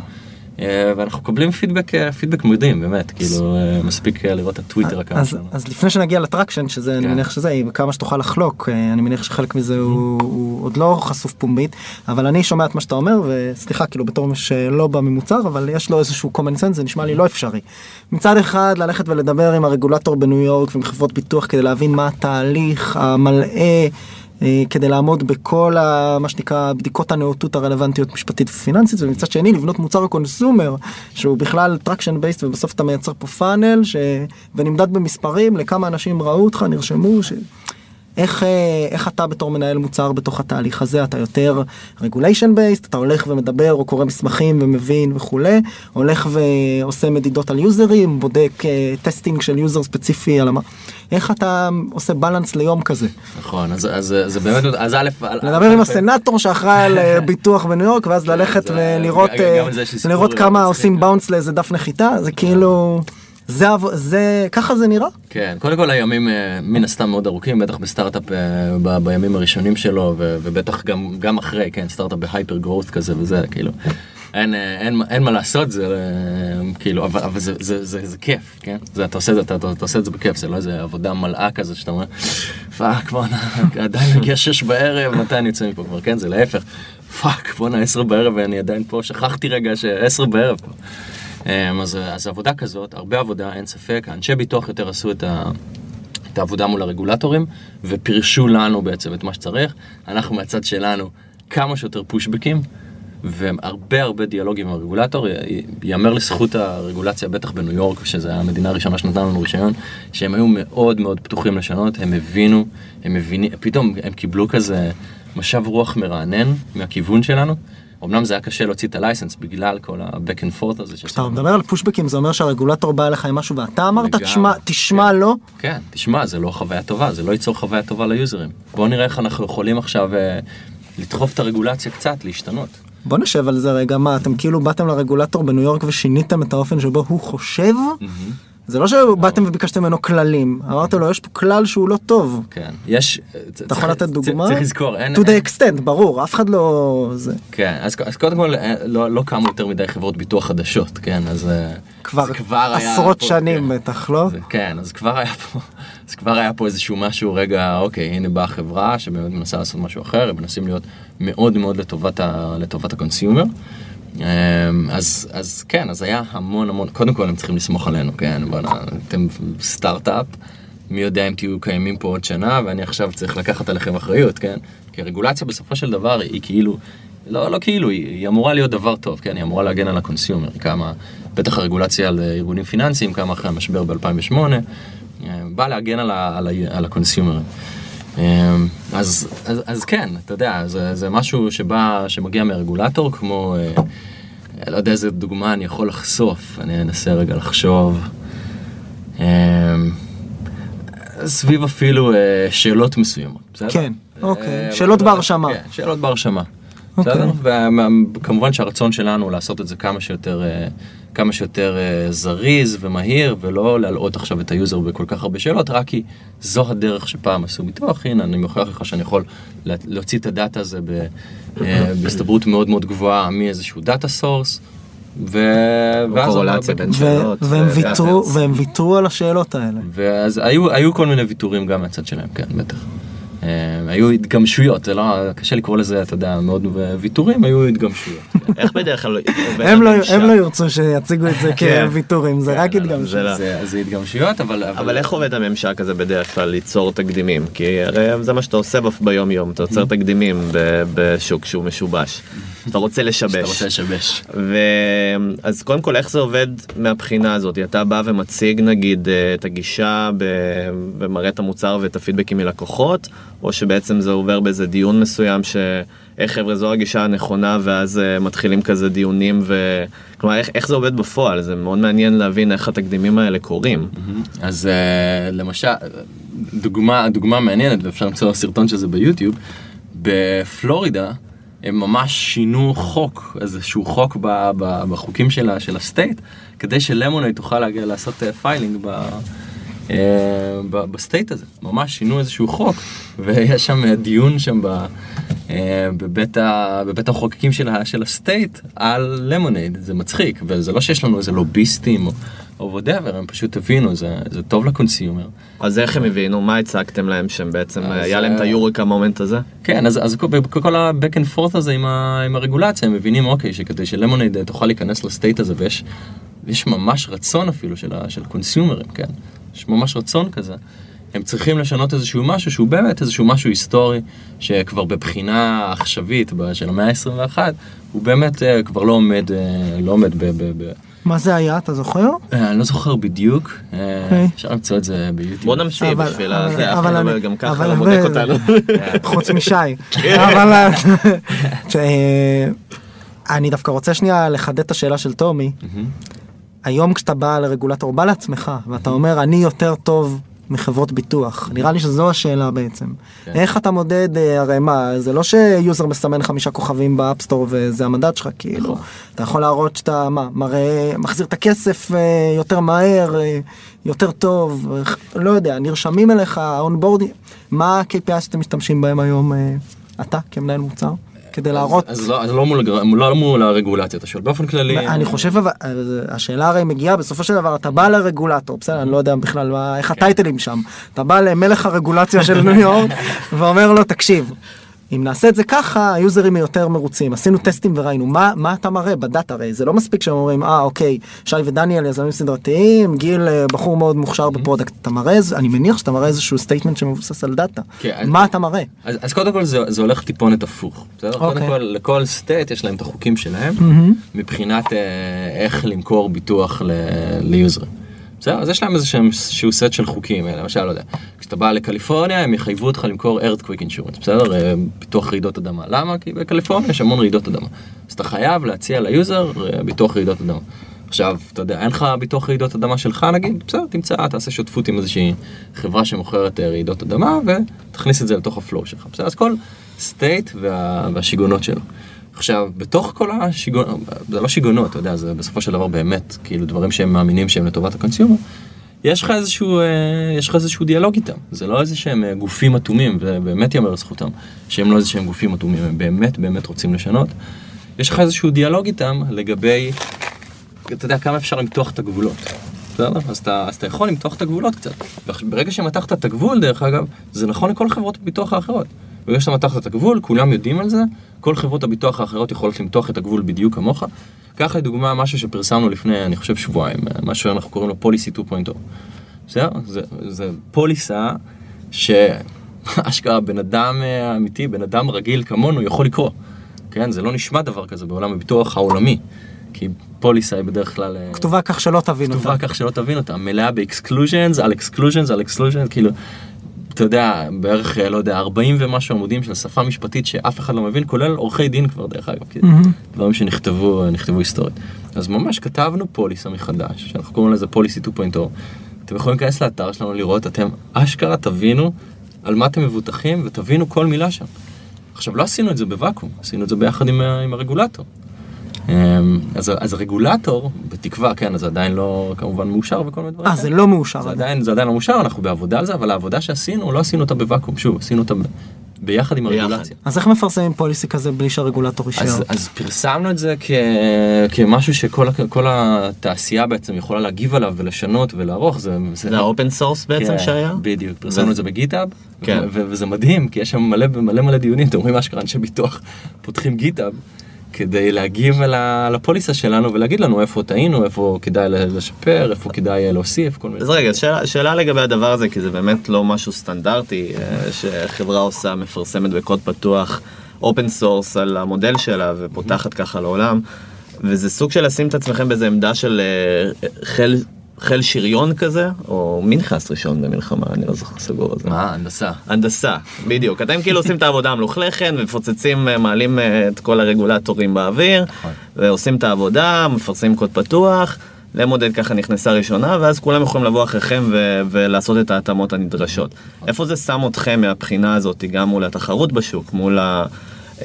אה, ואנחנו מקבלים פידבק, אה, פידבק מדהים, באמת, כאילו, אה, מספיק לראות את הטוויטר אז, שלנו. אז לפני שנגיע ל traction שזה אני כן. מניח שזה כמה שתוכל לחלוק אני מניח שחלק מזה הוא עוד לא חשוף פומבית אבל אני שומע את מה שאתה אומר וסליחה כאילו בתור מי שלא בא ממוצר אבל יש לו איזשהו common sense זה נשמע לי לא אפשרי. מצד אחד ללכת ולדבר עם הרגולטור בניו יורק ועם חברות ביטוח כדי להבין מה התהליך המלאה. אה, כדי לעמוד בכל ה, מה שנקרא בדיקות הנאותות הרלוונטיות משפטית ופיננסית ומצד שני לבנות מוצר consumer שהוא בכלל traction based ובסוף אתה מייצר פה funnel ש... ונמדד במספרים לכמה אנשים ראו אותך נרשמו ש... איך, אה, איך אתה בתור מנהל מוצר בתוך התהליך הזה, אתה יותר regulation based, אתה הולך ומדבר או קורא מסמכים ומבין וכולי, הולך ועושה מדידות על userים, בודק אה, testing של user ספציפי על מה, איך אתה עושה balance ליום כזה? נכון, אז, אז, אז זה באמת, אז א', לדבר עם הסנאטור שאחראי על אה, ביטוח בניו יורק ואז ללכת זה- ולראות אה, לראות כמה מצחיק. עושים bounce לאיזה דף נחיתה, זה כאילו, זה, זה, ככה זה נראה? כן, קודם כל הימים אה, מן הסתם מאוד ארוכים, בטח בסטארט-אפ אה, ב- בימים הראשונים שלו, ו- ובטח גם, גם אחרי, כן, סטארט-אפ ב hyper growth כזה וזה, כאילו, אין, אה, אין, אין מה לעשות, זה כאילו, אבל, אבל זה, זה, זה, זה כיף, כן? זה, אתה, עושה, את זה- אתה, אתה עושה את זה בכיף, זה לא איזה עבודה מלאה כזה שאתה אומר, fuck, בואנה, עדיין מגיע שש בערב, מתי אני יוצא מפה כבר, כן? זה להפך, fuck, בואנה, עשר בערב ואני עדיין פה, שכחתי רגע שעשר בערב פה. אמ, אז, אז עבודה כזאת, הרבה עבודה, אין ספק. אנשי ביטוח יותר עשו את, ה, את העבודה מול הרגולטורים, ופירשו לנו בעצם את מה שצריך. אנחנו מהצד שלנו כמה שיותר פושבקים, והרבה הרבה דיאלוגים עם הרגולטור. ייאמר לזכות הרגולציה, בטח בניו יורק, שזו המדינה הראשונה שנתנה לנו רישיון, שהם היו מאוד מאוד פתוחים לשנות, הם הבינו, הם מבינים, פתאום הם קיבלו כזה משב רוח מרענן מהכיוון שלנו. אמנם זה היה קשה להוציא את הלייסנס בגלל כל ה-back and forth הזה. כשאתה. מדבר על פושבקים זה אומר שהרגולטור בא אליך עם משהו ואתה אמרת. תשמע תשמע כן. לא כן, תשמע, זה לא חוויה טובה, זה לא ייצור חוויה טובה ליוזרים. בואו נראה איך אנחנו יכולים עכשיו אה, לדחוף את הרגולציה קצת, להשתנות. בוא נשב על זה רגע מה אתם כאילו באתם לרגולטור בניו יורק ושיניתם את האופן שבו הוא חושב זה לא שבאתם וביקשתם ממנו כללים אמרתם לו יש פה כלל שהוא לא טוב. כן, יש... אתה יכול לתת דוגמה? צריך לזכור, אין... to the extent ברור אף אחד לא זה כן, אז, קודם כל אה, לא, לא קמו יותר מדי חברות ביטוח חדשות, כן, אז אה, כבר עשרות שנים כן. בטח לא. כן, אז כבר היה פה, אז כבר היה פה איזשהו משהו, רגע, אוקיי, הנה באה חברה שבאמת מנסה לעשות משהו אחר, הם מנסים להיות מאוד מאוד לטובת ה consumer. אמ, אז, אז כן, אז היה המון המון, קודם כל הם צריכים לסמוך עלינו, כן, בואנה, אתם סטארט-אפ, מי יודע אם תהיו קיימים פה עוד שנה, ואני עכשיו צריך לקחת עליכם אחריות, כן? כי הרגולציה בסופו של דבר היא כאילו, לא, לא כאילו, היא, היא אמורה להיות דבר טוב, כן? היא אמורה להגן על ה consumer, קמה, בטח הרגולציה על ארגונים פיננסיים, קמה אחרי המשבר ב-2008, באה להגן על, ה, על, ה, על ה consumer ים. אמ, אז, אז, אז כן, אתה יודע, זה, זה משהו שבא, שמגיע מהרגולטור, כמו, אה, לא יודע איזה דוגמה אני יכול לחשוף, אני אנסה רגע לחשוב. אמ, סביב אפילו אה, שאלות מסוימות, בסדר? כן, אוקיי. אה, שאלות בהרשמה. כן, שאלות בהרשמה. אוקיי. בסדר? וכמובן שהרצון שלנו הוא לעשות את זה כמה שיותר, אה, כמה שיותר אה, זריז ומהיר, ולא להלאות עכשיו את ה user בכל כך הרבה שאלות, רק כי זו הדרך שפעם עשו ביטוח, הנה אני מוכיח לך שאני יכול לה- להוציא את ה data הזה אה, בהסתברות מאוד מאוד גבוהה מאיזשהו data source. ו... ואז קורלציה בין שאלות. והם ויתרו. והם ויתרו על השאלות האלה. ואז היו, היו כל מיני ויתורים גם מהצד שלהם, כן, בטח. אה, היו התגמשויות, זה לא, קשה לקרוא לזה, אתה יודע, מאוד ויתורים, היו התגמשויות. איך בדרך כלל הם לא? הם לא ירצו שיציגו את זה כן. כוויתורים זה רק כן, התגמשות. זה לא. זה, התגמשויות, אבל... אבל איך עובד הממשק הזה בדרך כלל ליצור תקדימים? כי הרי זה מה שאתה עושה ב- ביום יום, אתה יוצר תקדימים ב- בשוק שהוא משובש. אתה רוצה לשבש. אתה רוצה לשבש. ו... אז קודם כל איך זה עובד מהבחינה הזאת? אתה בא ומציג נגיד אה, את הגישה ב... ומראה את המוצר ואת הפידבקים מלקוחות, או שבעצם זה עובר באיזה דיון מסוים ש... איך חבר'ה זו הגישה הנכונה ואז אה, מתחילים כזה דיונים ו... כלומר איך, איך זה עובד בפועל? זה מאוד מעניין להבין איך התקדימים האלה קורים. אז אה, למשל, דוגמה, דוגמה מעניינת, ואפשר למצוא סרטון של זה ביוטיוב, בפלורידה הם ממש שינו חוק, איזשהו חוק ב, ב, בחוקים של, ה- של ה state, כדי ש Lemonade תוכל להגיע לעשות filing ב... אה, ב state הזה, ממש שינו איזשהו חוק, ויש שם דיון שם ב, אה, בבית, ה, בבית המחוקקים של, ה- של ה state על Lemonade, זה מצחיק, וזה לא שיש לנו איזה לוביסטים או, whatever, הם פשוט הבינו, זה, זה טוב ל consumer. אז איך הם הבינו? מה הצגתם להם שהם בעצם, היה להם את אה, ה eureka moment הזה? כן, אז, אז כל, ה-back and forth הזה עם, ה, עם הרגולציה, הם מבינים, אוקיי, שכדי שלמונייד תוכל להיכנס לסטייט הזה, ויש יש ממש רצון אפילו של, ה, של קונסיומרים, כן? יש ממש רצון כזה. הם צריכים לשנות איזשהו משהו שהוא באמת איזשהו משהו היסטורי, שכבר בבחינה עכשווית ב- של המאה ה-21, הוא באמת אה, כבר לא עומד, אה, לא עומד ב... ב, ב מה זה היה, אתה זוכר? אה, אני לא זוכר בדיוק, אה, אוקיי. אפשר למצוא את זה ביוטיוב. בוא נמשיך אבל- בשביל אבל- הזה, אף אבל אחד אני- לא גם ככה אבל לא בודק אותנו. חוץ משי. אבל אה, ש- אה, אני דווקא רוצה שנייה לחדד את השאלה של טומי. היום כשאתה בא לרגולטור, בא לעצמך, ואתה אומר אני יותר טוב מחברות ביטוח, נראה לי שזו השאלה בעצם. כן. איך אתה מודד, אה, הרי מה, זה לא ש user מסמן חמישה כוכבים ב App Store וזה המדד שלך, כאילו. נכון. אתה יכול להראות שאתה, מה, מראה, מחזיר את הכסף אה, יותר מהר, אה, יותר טוב, לא יודע, נרשמים אליך, אונבורדי, מה ה-KPI שאתם משתמשים בהם היום, אתה כמנהל מוצר? כדי להראות אז לא- אז לא מול הגר- לא מול הרגולציה, אתה שואל באופן כללי. אני חושב אבל אז השאלה הרי מגיעה בסופו של דבר אתה בא לרגולטור בסדר אני לא יודע בכלל איך הטייטלים שם אתה בא למלך הרגולציה של ניו יורק ואומר לו תקשיב. אם נעשה את זה ככה היוזרים יותר מרוצים עשינו טסטים וראינו מה מה אתה מראה בדאטה הרי זה לא מספיק שהם אומרים אה אוקיי שי ודניאל יזמים סדרתיים גיל אה, בחור מאוד מוכשר ב product אתה מראה אני מניח שאתה מראה איזשהו statement שמבוסס על data כן, אז- מה אתה מראה. אז, אז קודם כל זה, זה הולך טיפונת הפוך. בסדר? קודם אוקיי. כל לכל state יש להם את החוקים שלהם מהמם. מבחינת אה, איך למכור ביטוח ל- ל user ים. בסדר? אז יש להם איזשהו סט של חוקים, אה, למשל, לא יודע, כשאתה בא לקליפורניה הם יחייבו אותך למכור earthquake insurance, בסדר? אה, ביטוח רעידות אדמה. למה? כי בקליפורניה יש המון רעידות אדמה. אז אתה חייב להציע ל user אה, ביטוח רעידות אדמה. עכשיו, אתה יודע, אין לך ביטוח רעידות אדמה שלך נגיד, בסדר, תמצא, תעשה שותפות עם איזושהי חברה שמוכרת אה, רעידות אדמה ותכניס את זה לתוך ה flow שלך. בסדר, אז כל state וה, והשיגעונות שלו. עכשיו, בתוך כל השיגעונות, זה לא שיגעונות, אתה יודע, זה בסופו של דבר באמת, כאילו דברים שהם מאמינים שהם לטובת ה consumer. יש לך איזשהו, אה, יש לך איזשהו דיאלוג איתם, זה לא איזה שהם אה, גופים אטומים, ובאמת ייאמר לזכותם, שהם לא איזה שהם גופים אטומים, הם באמת באמת רוצים לשנות. יש לך איזשהו דיאלוג איתם לגבי, אתה יודע, כמה אפשר למתוח את הגבולות. אז אתה, אז אתה יכול למתוח את הגבולות קצת. וברגע שמתחת את הגבול, דרך אגב, זה נכון לכל חברות הביטוח האחרות. ברגע שאתה מתחת את הגבול, כולם יודעים על זה, כל חברות הביטוח האחרות יכולות למתוח את הגבול בדיוק כמוך. קח לדוגמה משהו שפרסמנו לפני, אני חושב, שבועיים, מה שאנחנו קוראים לו פוליסי 2.0. בסדר? זה, זה פוליסה שאשכרה בן אדם אה, אמיתי, בן אדם רגיל כמונו יכול לקרוא. כן, זה לא נשמע דבר כזה בעולם הביטוח העולמי. כי פוליסה היא בדרך כלל... אה, כתובה כך שלא תבין כתובה אותה. כך שלא תבין אותה, מלאה ב exclusions, על exclusions, על exclusions, כאילו, אתה יודע, בערך, אה, לא יודע, 40 ומשהו עמודים של שפה משפטית שאף אחד לא מבין, כולל עורכי דין כבר, דרך אגב, מהמם. דברים שנכתבו, נכתבו היסטורית. אז ממש כתבנו פוליסה מחדש, שאנחנו קוראים לזה policy 2.0. אתם יכולים להיכנס לאתר שלנו לראות, אתם אשכרה תבינו על מה אתם מבוטחים ותבינו כל מילה שם. עכשיו, לא עשינו את זה בוואקום, עשינו את זה ביחד עם, עם הרגולטור. אמ, אז, אז הרגולטור, בתקווה, כן, אז זה עדיין לא כמובן מאושר וכל מיני דברים. אה כאלה. זה לא מאושר. זה עדיין. זה עדיין לא מאושר, אנחנו בעבודה על זה, אבל העבודה שעשינו, לא עשינו אותה בוואקום, שוב, עשינו אותה ב- ביחד עם. הרגולציה. אז איך מפרסמים פוליסי כזה בלי שהרגולטור אישר? אז, אז פרסמנו את זה כ, כמשהו שכל התעשייה בעצם יכולה להגיב עליו ולשנות ולערוך, זה... זה ה open source בעצם כן, שהיה? בדיוק, פרסמנו ו- את זה ב GitHub, כן. ו- ו- וזה מדהים, כי יש שם מלא מלא מלא דיונים, אתם רואים אשכרה אנשי ביטוח פותחים GitHub. כדי להגיב על הפוליסה שלנו ולהגיד לנו איפה טעינו, איפה כדאי לשפר, איפה כדאי להוסיף, כל מיני. אז רגע, שאלה, שאלה לגבי הדבר הזה, כי זה באמת לא משהו סטנדרטי אה, שחברה עושה, מפרסמת בקוד פתוח, open source על המודל שלה ופותחת ככה לעולם, וזה סוג של לשים את עצמכם באיזה עמדה של אה, חיל, חיל שריון כזה, או מי נכנס ראשון במלחמה, אני לא זוכר סגור על זה. מה, הנדסה. הנדסה, בדיוק. אתם כאילו עושים את העבודה המלוכלכת ומפוצצים, אה, מעלים אה, את כל הרגולטורים באוויר, נכון. ועושים את העבודה, מפרסמים קוד פתוח, Lemonade ככה נכנסה ראשונה, ואז כולם יכולים לבוא אחריכם ו- ולעשות את ההתאמות הנדרשות. איפה זה שם אתכם מהבחינה הזאת, גם מול התחרות בשוק, מול ה...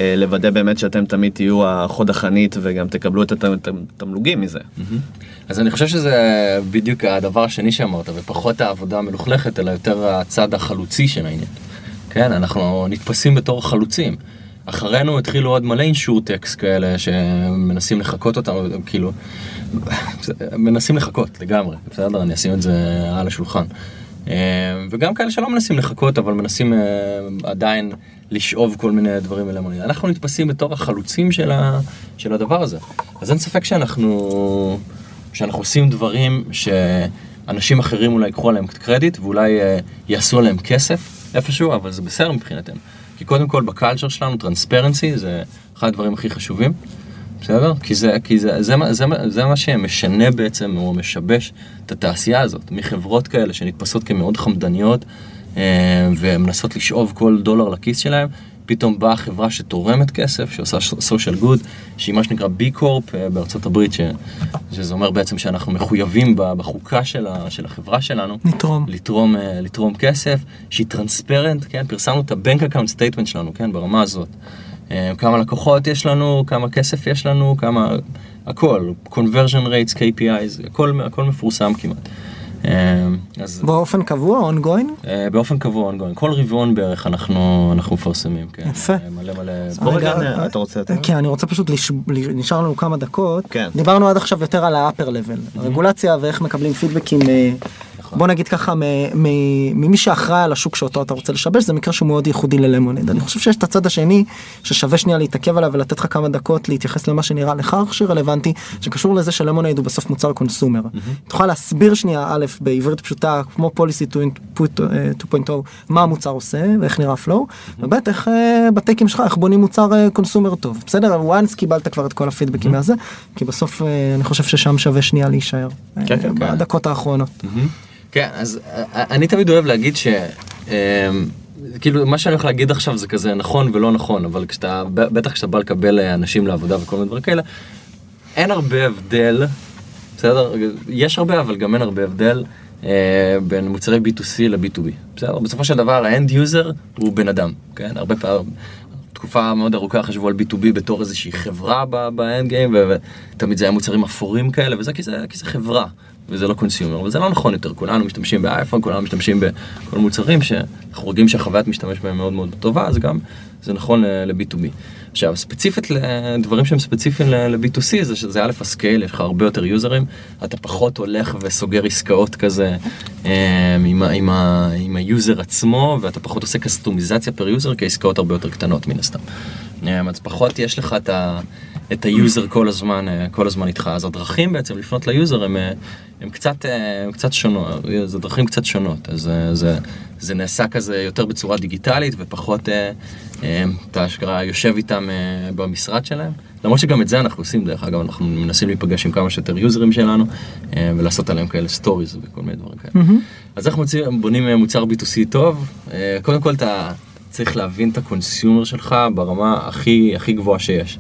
אה, לוודא באמת שאתם תמיד תהיו החוד החנית וגם תקבלו את הת- התמלוגים מזה. אז אני חושב שזה בדיוק הדבר השני שאמרת, ופחות העבודה המלוכלכת, אלא יותר הצד החלוצי של העניין. כן, אנחנו נתפסים בתור חלוצים. אחרינו התחילו עוד מלא אינשורטקס כאלה שמנסים לחקות אותנו, כאילו, מנסים לחקות לגמרי, בסדר? אני אשים את זה על השולחן. אה, וגם כאלה שלא מנסים לחכות, אבל מנסים אה, עדיין לשאוב כל מיני דברים אליהם. אנחנו נתפסים בתור החלוצים של, ה, של הדבר הזה. אז אין ספק שאנחנו, שאנחנו עושים דברים שאנשים אחרים אולי ייקחו עליהם קרדיט, ואולי אה, יעשו עליהם כסף איפשהו, אבל זה בסדר מבחינתנו. כי קודם כל בקלצ'ר שלנו, טרנספרנסי זה אחד הדברים הכי חשובים. בסדר? כי זה, כי זה, זה, זה, מה- זה מה שמשנה בעצם, או משבש את התעשייה הזאת, מחברות כאלה שנתפסות כמאוד חמדניות ומנסות לשאוב כל דולר לכיס שלהם, פתאום באה חברה שתורמת כסף, שעושה social good, שהיא מה שנקרא B Corp אה, בארצות הברית, ש, שזה אומר בעצם שאנחנו מחויבים בחוקה של, ה, של החברה שלנו. נתרום. לתרום, אה, לתרום כסף, שהיא transparent, כן? פרסמנו את ה bank account statement שלנו, כן? ברמה הזאת. אה, כמה לקוחות יש לנו, כמה כסף יש לנו, כמה... הכל, conversion rates, KPIs, הכל, הכל מפורסם כמעט. אה, אז באופן קבוע, ongoing? אה, באופן קבוע, ongoing. כל רבעון בערך אנחנו, אנחנו מפרסמים, כן. יפה. אה, מלא מלא... בוא רגע, אתה רוצה יותר? כן, אני רוצה פשוט. נשאר לנו כמה דקות. כן. דיברנו עד עכשיו יותר על ה-upper level, רגולציה ואיך מקבלים פידבקים, נכון. בוא נגיד ככה, ממי שאחראי על השוק שאותו אתה רוצה לשבש, זה מקרה שהוא מאוד ייחודי ללמונד. אני חושב שיש את הצד השני, ששווה שנייה להתעכב עליו ולתת לך כמה דקות להתייחס למה שנראה לך שרלוונטי, שקשור לזה שלמונד הוא בסוף מוצר קונסומר. תוכל להסביר שנייה, א', בעברית פשוטה, כמו פוליסי 2.0, מה המוצר עושה ואיך נראה הפלואו, וב', איך אה, בטייקים שלך, איך בונים מוצר קונסומר טוב. בסדר, once קיבלת כבר את כל הפידבקים מהזה, כי בסוף אה, אני חושב ששם שווה שנייה להישאר. אה, כן, כן. בדקות האחרונות. כן, אז אה, אני תמיד אוהב להגיד ש... אה, כאילו, מה שאני הולך להגיד עכשיו זה כזה נכון ולא נכון, אבל כשאתה, בטח כשאתה בא לקבל אה, אנשים לעבודה וכל מיני דברים כאלה, אין הרבה הבדל, בסדר? יש הרבה, אבל גם אין הרבה הבדל אה, בין מוצרי B2C ל-B2B, בסדר? בסופו של דבר, ה end user הוא בן אדם, כן? הרבה פעמים, תקופה מאוד ארוכה חשבו על B2B בתור איזושהי חברה ב end game, ותמיד זה היה מוצרים אפורים כאלה, וזה כי זה, כי זה חברה. וזה לא consumer, אבל זה לא נכון יותר, כולנו משתמשים באייפון, כולנו משתמשים בכל מוצרים שאנחנו רואים שהחוויית משתמש בהם מאוד מאוד טובה, אז גם זה נכון ל-B2B. עכשיו, ספציפית לדברים שהם ספציפיים ל-B2C, זה שזה א' ה scale, יש לך הרבה יותר user ים, אתה פחות הולך וסוגר עסקאות כזה אה, עם, עם, עם ה user עצמו, ואתה פחות עושה קסטומיזציה per user, כי העסקאות הרבה יותר קטנות מן הסתם. אה, אז פחות יש לך את ה... את ה user כל הזמן, אה, כל הזמן איתך. אז הדרכים בעצם לפנות ל user הם, אה, הם קצת, אה, הם קצת שונות, זה דרכים קצת שונות. אז אה, זה, זה נעשה כזה יותר בצורה דיגיטלית ופחות אתה אשכרה יושב איתם במשרד שלהם. למרות שגם את זה אנחנו עושים, דרך אגב, אנחנו מנסים להיפגש עם כמה שיותר users שלנו ולעשות עליהם כאלה stories וכל מיני דברים כאלה. אז איך מוצאים, בונים מוצר B2C טוב? קודם כל אתה צריך להבין את ה consumer שלך ברמה הכי, הכי גבוהה שיש.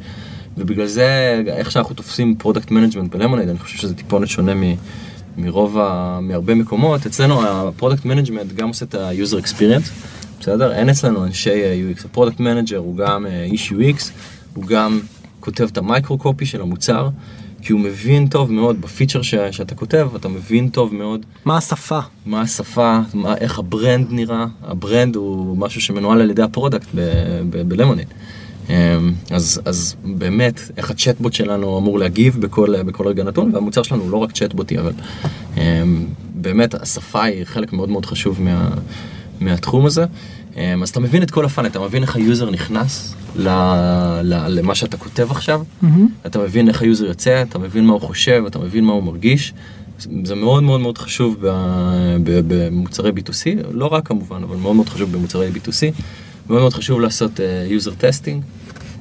ובגלל זה, איך שאנחנו תופסים product management בלמונייד, אני חושב שזה טיפונת שונה מ, מרוב, ה, מהרבה מקומות. אצלנו ה product management גם עושה את ה-user experience, בסדר? אין אצלנו אנשי אה, UX. ה product manager הוא גם אה, איש UX, הוא גם כותב את ה micro copy של המוצר, כי הוא מבין טוב מאוד ב feature ש, שאתה כותב, אתה מבין טוב מאוד מה השפה? מה השפה, מה, איך ה brand נראה, ה brand הוא משהו שמנוהל על ידי ה product בלמונייד. אז, אז באמת, איך הצ'טבוט שלנו אמור להגיב בכל, בכל רגע נתון, והמוצר שלנו הוא לא רק צ'טבוטי, אבל אמ, באמת השפה היא חלק מאוד מאוד חשוב מה, מהתחום הזה. אמ, אז אתה מבין את כל ה funnel, אתה מבין איך ה user נכנס ל, ל, למה שאתה כותב עכשיו, אתה מבין איך ה user יוצא, אתה מבין מה הוא חושב, אתה מבין מה הוא מרגיש. זה מאוד מאוד מאוד חשוב ב- ב- במוצרי B2C, לא רק כמובן, אבל מאוד מאוד חשוב במוצרי B2C. מאוד מאוד חשוב לעשות uh, user testing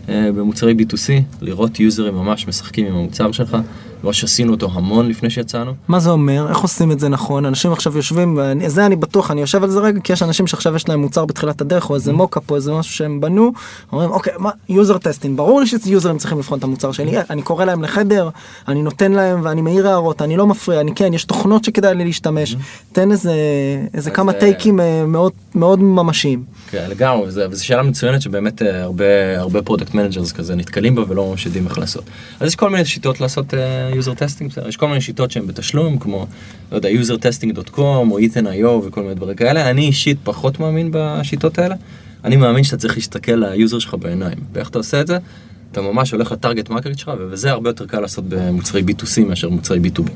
במוצרי B2C, לראות users ממש משחקים עם המוצר שלך, מה שעשינו אותו המון לפני שיצאנו. מה זה אומר? איך עושים את זה נכון? אנשים עכשיו יושבים, זה אני בטוח, אני יושב על זה רגע, כי יש אנשים שעכשיו יש להם מוצר בתחילת הדרך, או איזה mockup, או איזה משהו שהם בנו, אומרים, אוקיי, מה, user testing, ברור לי ש users צריכים לבחון את המוצר שלי, אני קורא להם לחדר, אני נותן להם ואני מעיר הערות, אני לא מפריע, אני כן, יש תוכנות שכדאי לי להשתמש, תן איזה, איזה כמה אה, takes אה, מאוד מאוד ממשיים. כן, לגמרי, וזו שאלה מצוינת שבאמת אה, הרבה, הרבה product managers כזה נתקלים בה ולא ממש יודעים איך לעשות. אז יש כל מיני שיטות לעשות user testing, יש כל מיני שיטות שהן בתשלום, כמו, לא יודע, usertesting.com או ethan.io וכל מיני דברים כאלה. אני אישית פחות מאמין בשיטות האלה. אני מאמין שאתה צריך להסתכל ל user שלך בעיניים. ואיך אתה עושה את זה? אתה ממש הולך ל target market שלך, וזה הרבה יותר קל לעשות במוצרי B2C מאשר מוצרי B2B.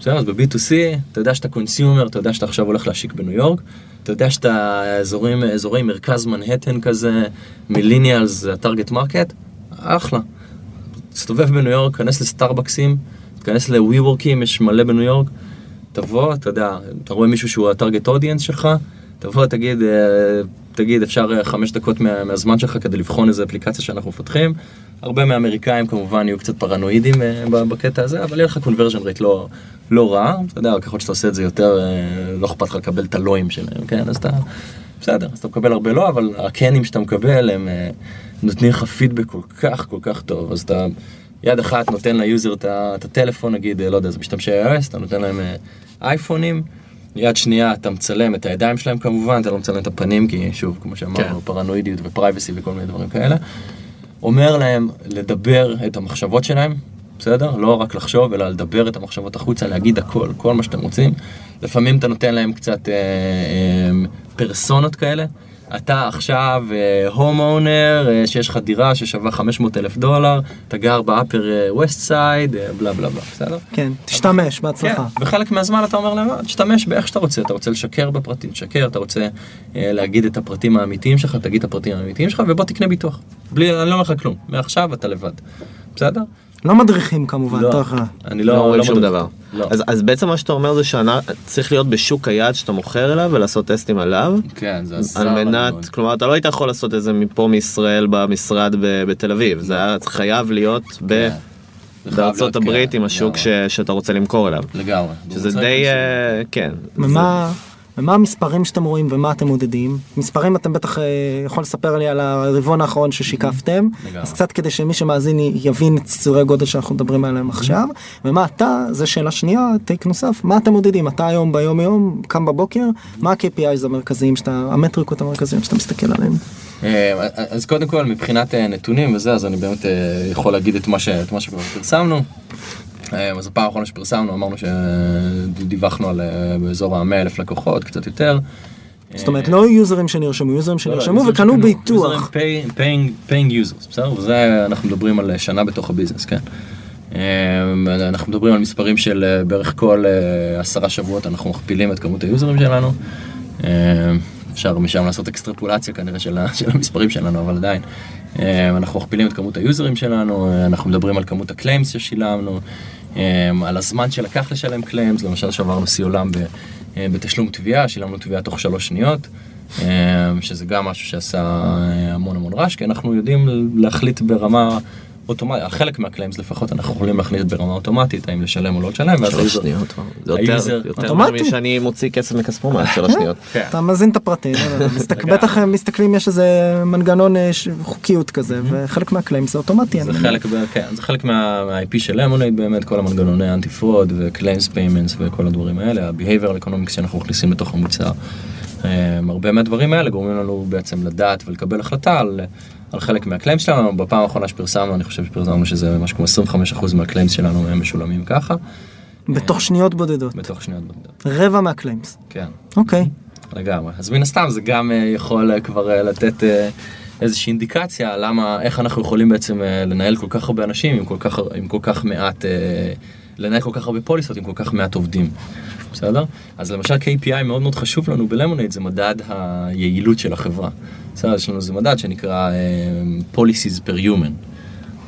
בסדר, אז ב-B2C, אתה יודע שאתה consumer, אתה יודע שאתה עכשיו הולך להשיק בניו יורק, אתה יודע שאתה אזורי מרכז מנהטן כזה, millennials זה ה target market, אחלה. תסתובב בניו יורק, כנס לסטארבקסים, תיכנס ל WeWorkים, יש מלא בניו יורק, תבוא, אתה יודע, אתה רואה מישהו שהוא ה target audience שלך, תבוא, תגיד, אה, תגיד, אפשר אה, חמש דקות מה, מהזמן שלך כדי לבחון איזה אפליקציה שאנחנו מפתחים. הרבה מהאמריקאים כמובן יהיו קצת פרנואידים אה, בקטע הזה, אבל יהיה לך conversion rate לא, לא רע, אתה יודע, ככל שאתה עושה את זה יותר, לא אכפת לך לקבל את הלאוים שלהם, כן? אז אתה, בסדר, אז אתה מקבל הרבה לא, אבל הכנים שאתה מקבל הם נותנים לך פידבק כל כך כל כך טוב, אז אתה יד אחת נותן ל user את הטלפון, נגיד, אה, לא יודע, זה משתמשי iOS, אתה נותן להם אה, אייפונים. יד שנייה אתה מצלם את הידיים שלהם כמובן, אתה לא מצלם את הפנים, כי שוב, כמו שאמרנו, כן. פרנואידיות ו privacy וכל מיני דברים כאלה. אומר להם לדבר את המחשבות שלהם, בסדר? לא רק לחשוב, אלא לדבר את המחשבות החוצה, להגיד הכל, כל מה שאתם רוצים. לפעמים אתה נותן להם קצת אה, אה, פרסונות כאלה. אתה עכשיו home uh, owner, uh, שיש לך דירה ששווה 500 אלף דולר, אתה גר ב Upper ווסט סייד, בלה בלה בלה, בסדר? כן, תשתמש, בהצלחה. כן, וחלק מהזמן אתה אומר להם, "אה, תשתמש באיך שאתה רוצה, אתה רוצה לשקר בפרטים, תשקר, אתה רוצה אה, להגיד את הפרטים האמיתיים שלך, תגיד את הפרטים האמיתיים שלך, ובוא תקנה ביטוח. בלי, אני לא אומר לך כלום, מעכשיו אתה לבד, בסדר? לא מדריכים כמובן, לא, תוך... אני לא לא, אומרים שום מדריך. דבר. לא. אז, אז בעצם מה שאתה אומר זה שצריך להיות בשוק היעד שאתה מוכר אליו ולעשות טסטים עליו. כן, זה עזר על מנת, מאוד. כלומר אתה לא היית יכול לעשות את זה מפה מישראל במשרד ב- בתל אביב, זה היה חייב להיות ב- כן. זה חייב בארצות הברית כן, עם השוק ש- לגמרי. שאתה רוצה למכור אליו. לגמרי. שזה זה די, אה, כן. ומה, ומה המספרים שאתם רואים ומה אתם מודדים? מספרים אתם בטח אה, יכול לספר לי על הרבעון האחרון ששיקפתם, לגמרי. אז קצת כדי שמי שמאזין יבין את סדרי גודל שאנחנו מדברים עליהם עכשיו, ומה אתה, זה שאלה שנייה, טייק נוסף, מה אתם מודדים? אתה היום ביום יום, קם בבוקר, מה ה-KPIs המרכזיים שאתה, המטריקות המרכזיים שאתה מסתכל עליהם? אה, אז קודם כל מבחינת אה, נתונים וזה אז אני באמת יכול להגיד את מה שכבר פרסמנו. אה, אז הפעם האחרונה שפרסמנו אמרנו שדיווחנו על אה, באזור ה-100 אלף לקוחות קצת יותר. זאת אומרת, לא יוזרים שנרשמו, יוזרים לא, לא, שנרשמו וקנו ביטוח. paying users, בסדר? וזה אנחנו מדברים על שנה בתוך הביזנס, כן. אה, אנחנו מדברים על מספרים של אה, בערך כל אה, עשרה שבועות אנחנו מכפילים את כמות היוזרים שלנו. אה, אפשר משם לעשות אקסטרפולציה כנראה של של המספרים שלנו, אבל עדיין. אה, אנחנו מכפילים את כמות ה users שלנו, אה, אנחנו מדברים על כמות ה claims ששילמנו, אה, על הזמן שלקח לשלם claims, למשל שברנו שיא עולם אה, בתשלום תביעה, שילמנו תביעה תוך שלוש שניות. אה, שזה גם משהו שעשה אה, המון המון רעש, כי אנחנו יודעים להחליט ברמה אוטומטית, חלק מה claims לפחות אנחנו יכולים להחליט ברמה אוטומטית האם לשלם או לא לשלם, שלוש שניות, זה יותר, אוטומטי. מאשר אני מוציא כסף מכספומט, שלוש שניות. כן. אתה מזין את הפרטים, לא, לא, לגמרי. בטח הם מסתכלים יש איזה מנגנון אה, חוקיות כזה וחלק מה claims זה אוטומטי. זה חלק, כן, מה-IP של למונייד באמת, כל המנגנוני anti fraud ו-claims payments וכל הדברים האלה, ה-behavioral economics שאנחנו מכניסים לתוך המוצר. אמ, הרבה מהדברים האלה גורמים לנו בעצם לדעת ולקבל החלטה על, על חלק מה claims שלנו, בפעם האחרונה שפרסמנו, אני חושב שפרסמנו שזה משהו כמו 25% מה claims שלנו הם משולמים ככה, בתוך שניות בודדות. בתוך שניות בודדות. רבע מה claims. כן. אוקיי. לגמרי. אז מן הסתם זה גם אה, יכול אה, כבר אה, לתת איזושהי אינדיקציה למה, איך אנחנו יכולים בעצם לנהל כל כך הרבה אנשים עם כל כך, עם כל כך מעט, לנהל כל כך הרבה פוליסות עם כל כך מעט עובדים. בסדר? אז למשל KPI מאוד מאוד חשוב לנו בלמונייד זה מדד היעילות של החברה. בסדר? יש לנו איזה מדד שנקרא אה, policies per human.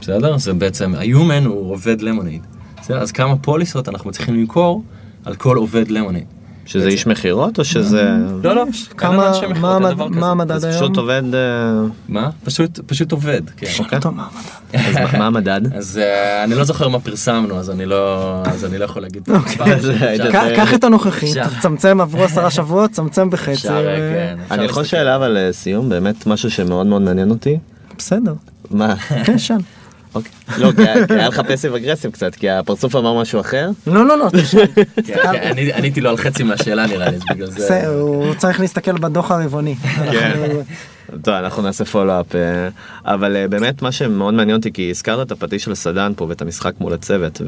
בסדר? זה בעצם, ה-human הוא עובד למונייד. בסדר? אז כמה פוליסות אנחנו מצליחים למכור על כל עובד למונייד. שזה איש מכירות או שזה... לא, לא, כמה, אין אנשי מכירות, מה המדד זה היום? פשוט עובד... אה, מה? פשוט, פשוט עובד, כן. טוב, מה המדד? אז מה- מה המדד? אז אה, אני לא זוכר מה פרסמנו, אז אני לא, אז אני לא יכול להגיד. היית אפשר- קח- את הנוכחי. תצמצם, עברו עשרה שבועות, צמצם בחצי. כן, אני יכול. שאלה אבל לסיום, באמת משהו שמאוד מאוד מעניין אותי. בסדר, מה? כן, שאל. אוקיי. לא, כי היה- לך passive aggressive קצת, כי הפרצוף אמר משהו אחר. לא, לא, לא. כן, כן, אני- עניתי לו על חצי מהשאלה נראה לי, בגלל זה. הוא צריך להסתכל בדוח הרבעוני. אנחנו- טוב, אנחנו נעשה follow-up, אה, אבל אה, באמת מה שמאוד מעניין אותי, כי הזכרת את הפטיש של הסדן פה ואת המשחק מול הצוות,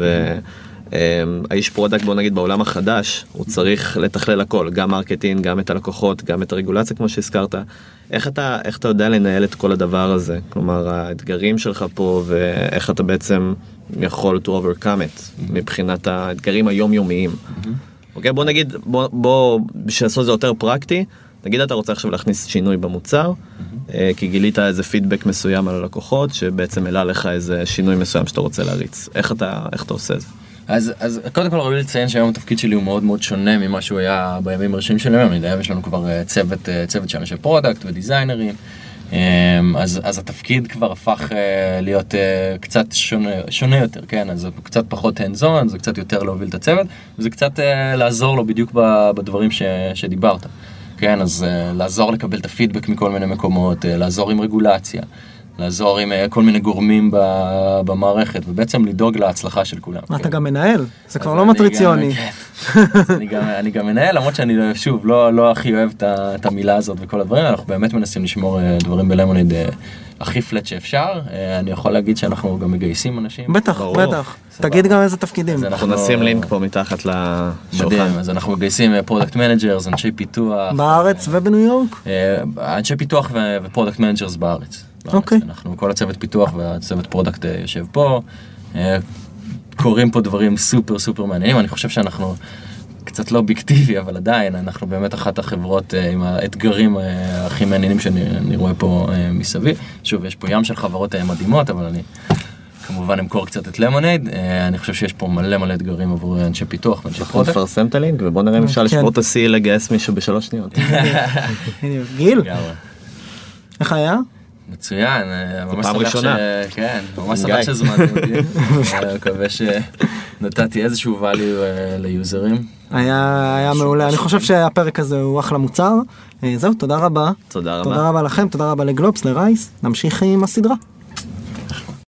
והאיש product, בוא נגיד בעולם החדש, הוא צריך לתכלל הכל, גם marketing, גם את הלקוחות, גם את הרגולציה כמו שהזכרת. איך אתה, איך אתה יודע לנהל את כל הדבר הזה? כלומר, האתגרים שלך פה, ואיך אתה בעצם יכול to overcome it, מבחינת האתגרים היומיומיים. אוקיי, בוא נגיד, בוא, בוא, בשביל לעשות זה יותר פרקטי, נגיד אתה רוצה עכשיו להכניס שינוי במוצר, אה, כי גילית איזה פידבק מסוים על הלקוחות, שבעצם העלה לך איזה שינוי מסוים שאתה רוצה להריץ. איך אתה, איך אתה עושה את זה? אז, אז קודם כל ראוי לציין שהיום התפקיד שלי הוא מאוד מאוד שונה ממה שהוא היה בימים הראשונים של היום, היום יש לנו כבר אה, צוות, אה, צוות שלנו של product ו designers, אמ, אז, אז התפקיד כבר הפך אה, להיות קצת שונה, שונה יותר, כן, אז זה קצת פחות hands on, זה קצת יותר להוביל את הצוות, וזה קצת לעזור לו בדיוק בדברים ש, שדיברת, כן, אז לעזור לקבל את הפידבק מכל מיני מקומות, לעזור עם רגולציה. לעזור עם אה, כל מיני גורמים במערכת, ובעצם לדאוג להצלחה של כולם. אתה כן. גם מנהל, זה כבר לא מטריציוני. כן. אני גם מנהל, למרות שאני, שוב, לא, לא הכי אוהב את המילה הזאת וכל הדברים, אנחנו באמת מנסים לשמור אה, דברים בלמוניד אה, הכי פלט שאפשר. אני יכול להגיד שאנחנו גם מגייסים אנשים. בטח, בטח. תגיד גם איזה תפקידים. אנחנו נשים לינק פה מתחת לשולחן. מדהים, אז אנחנו מגייסים product managers, אנשי פיתוח. בארץ ובניו יורק? אנשי פיתוח ו product managers בארץ. אוקיי. אנחנו, כל הצוות פיתוח והצוות product אה, יושב פה. אה, קורים פה דברים סופר סופר מעניינים, אני חושב שאנחנו קצת לא אובייקטיבי, אבל עדיין, אנחנו באמת אחת החברות אה, עם האתגרים הכי מעניינים שאני רואה פה מסביב. שוב, יש פה ים של חברות מדהימות, אבל אני כמובן אמכור קצת את Lemonade. אני חושב שיש פה מלא מלא אתגרים עבור אנשי פיתוח ואנשי פרודקט. אנחנו נפרסם את הלינק ובוא נראה אם אפשר כן. לשבור את השיא לגייס מישהו בשלוש שניות. גיל, איך היה? מצוין, אה, ממש פעם ראשונה. ש... כן, ממש שמח שהזמנתם אותי, אה, מקווה שנתתי איזשהו value אה, ליוזרים. היה, היה מעולה, אני חושב שהפרק הזה הוא אחלה מוצר. זהו, תודה רבה. תודה רבה. תודה רבה לכם, תודה רבה לגלובס, לרייס, נמשיך עם הסדרה.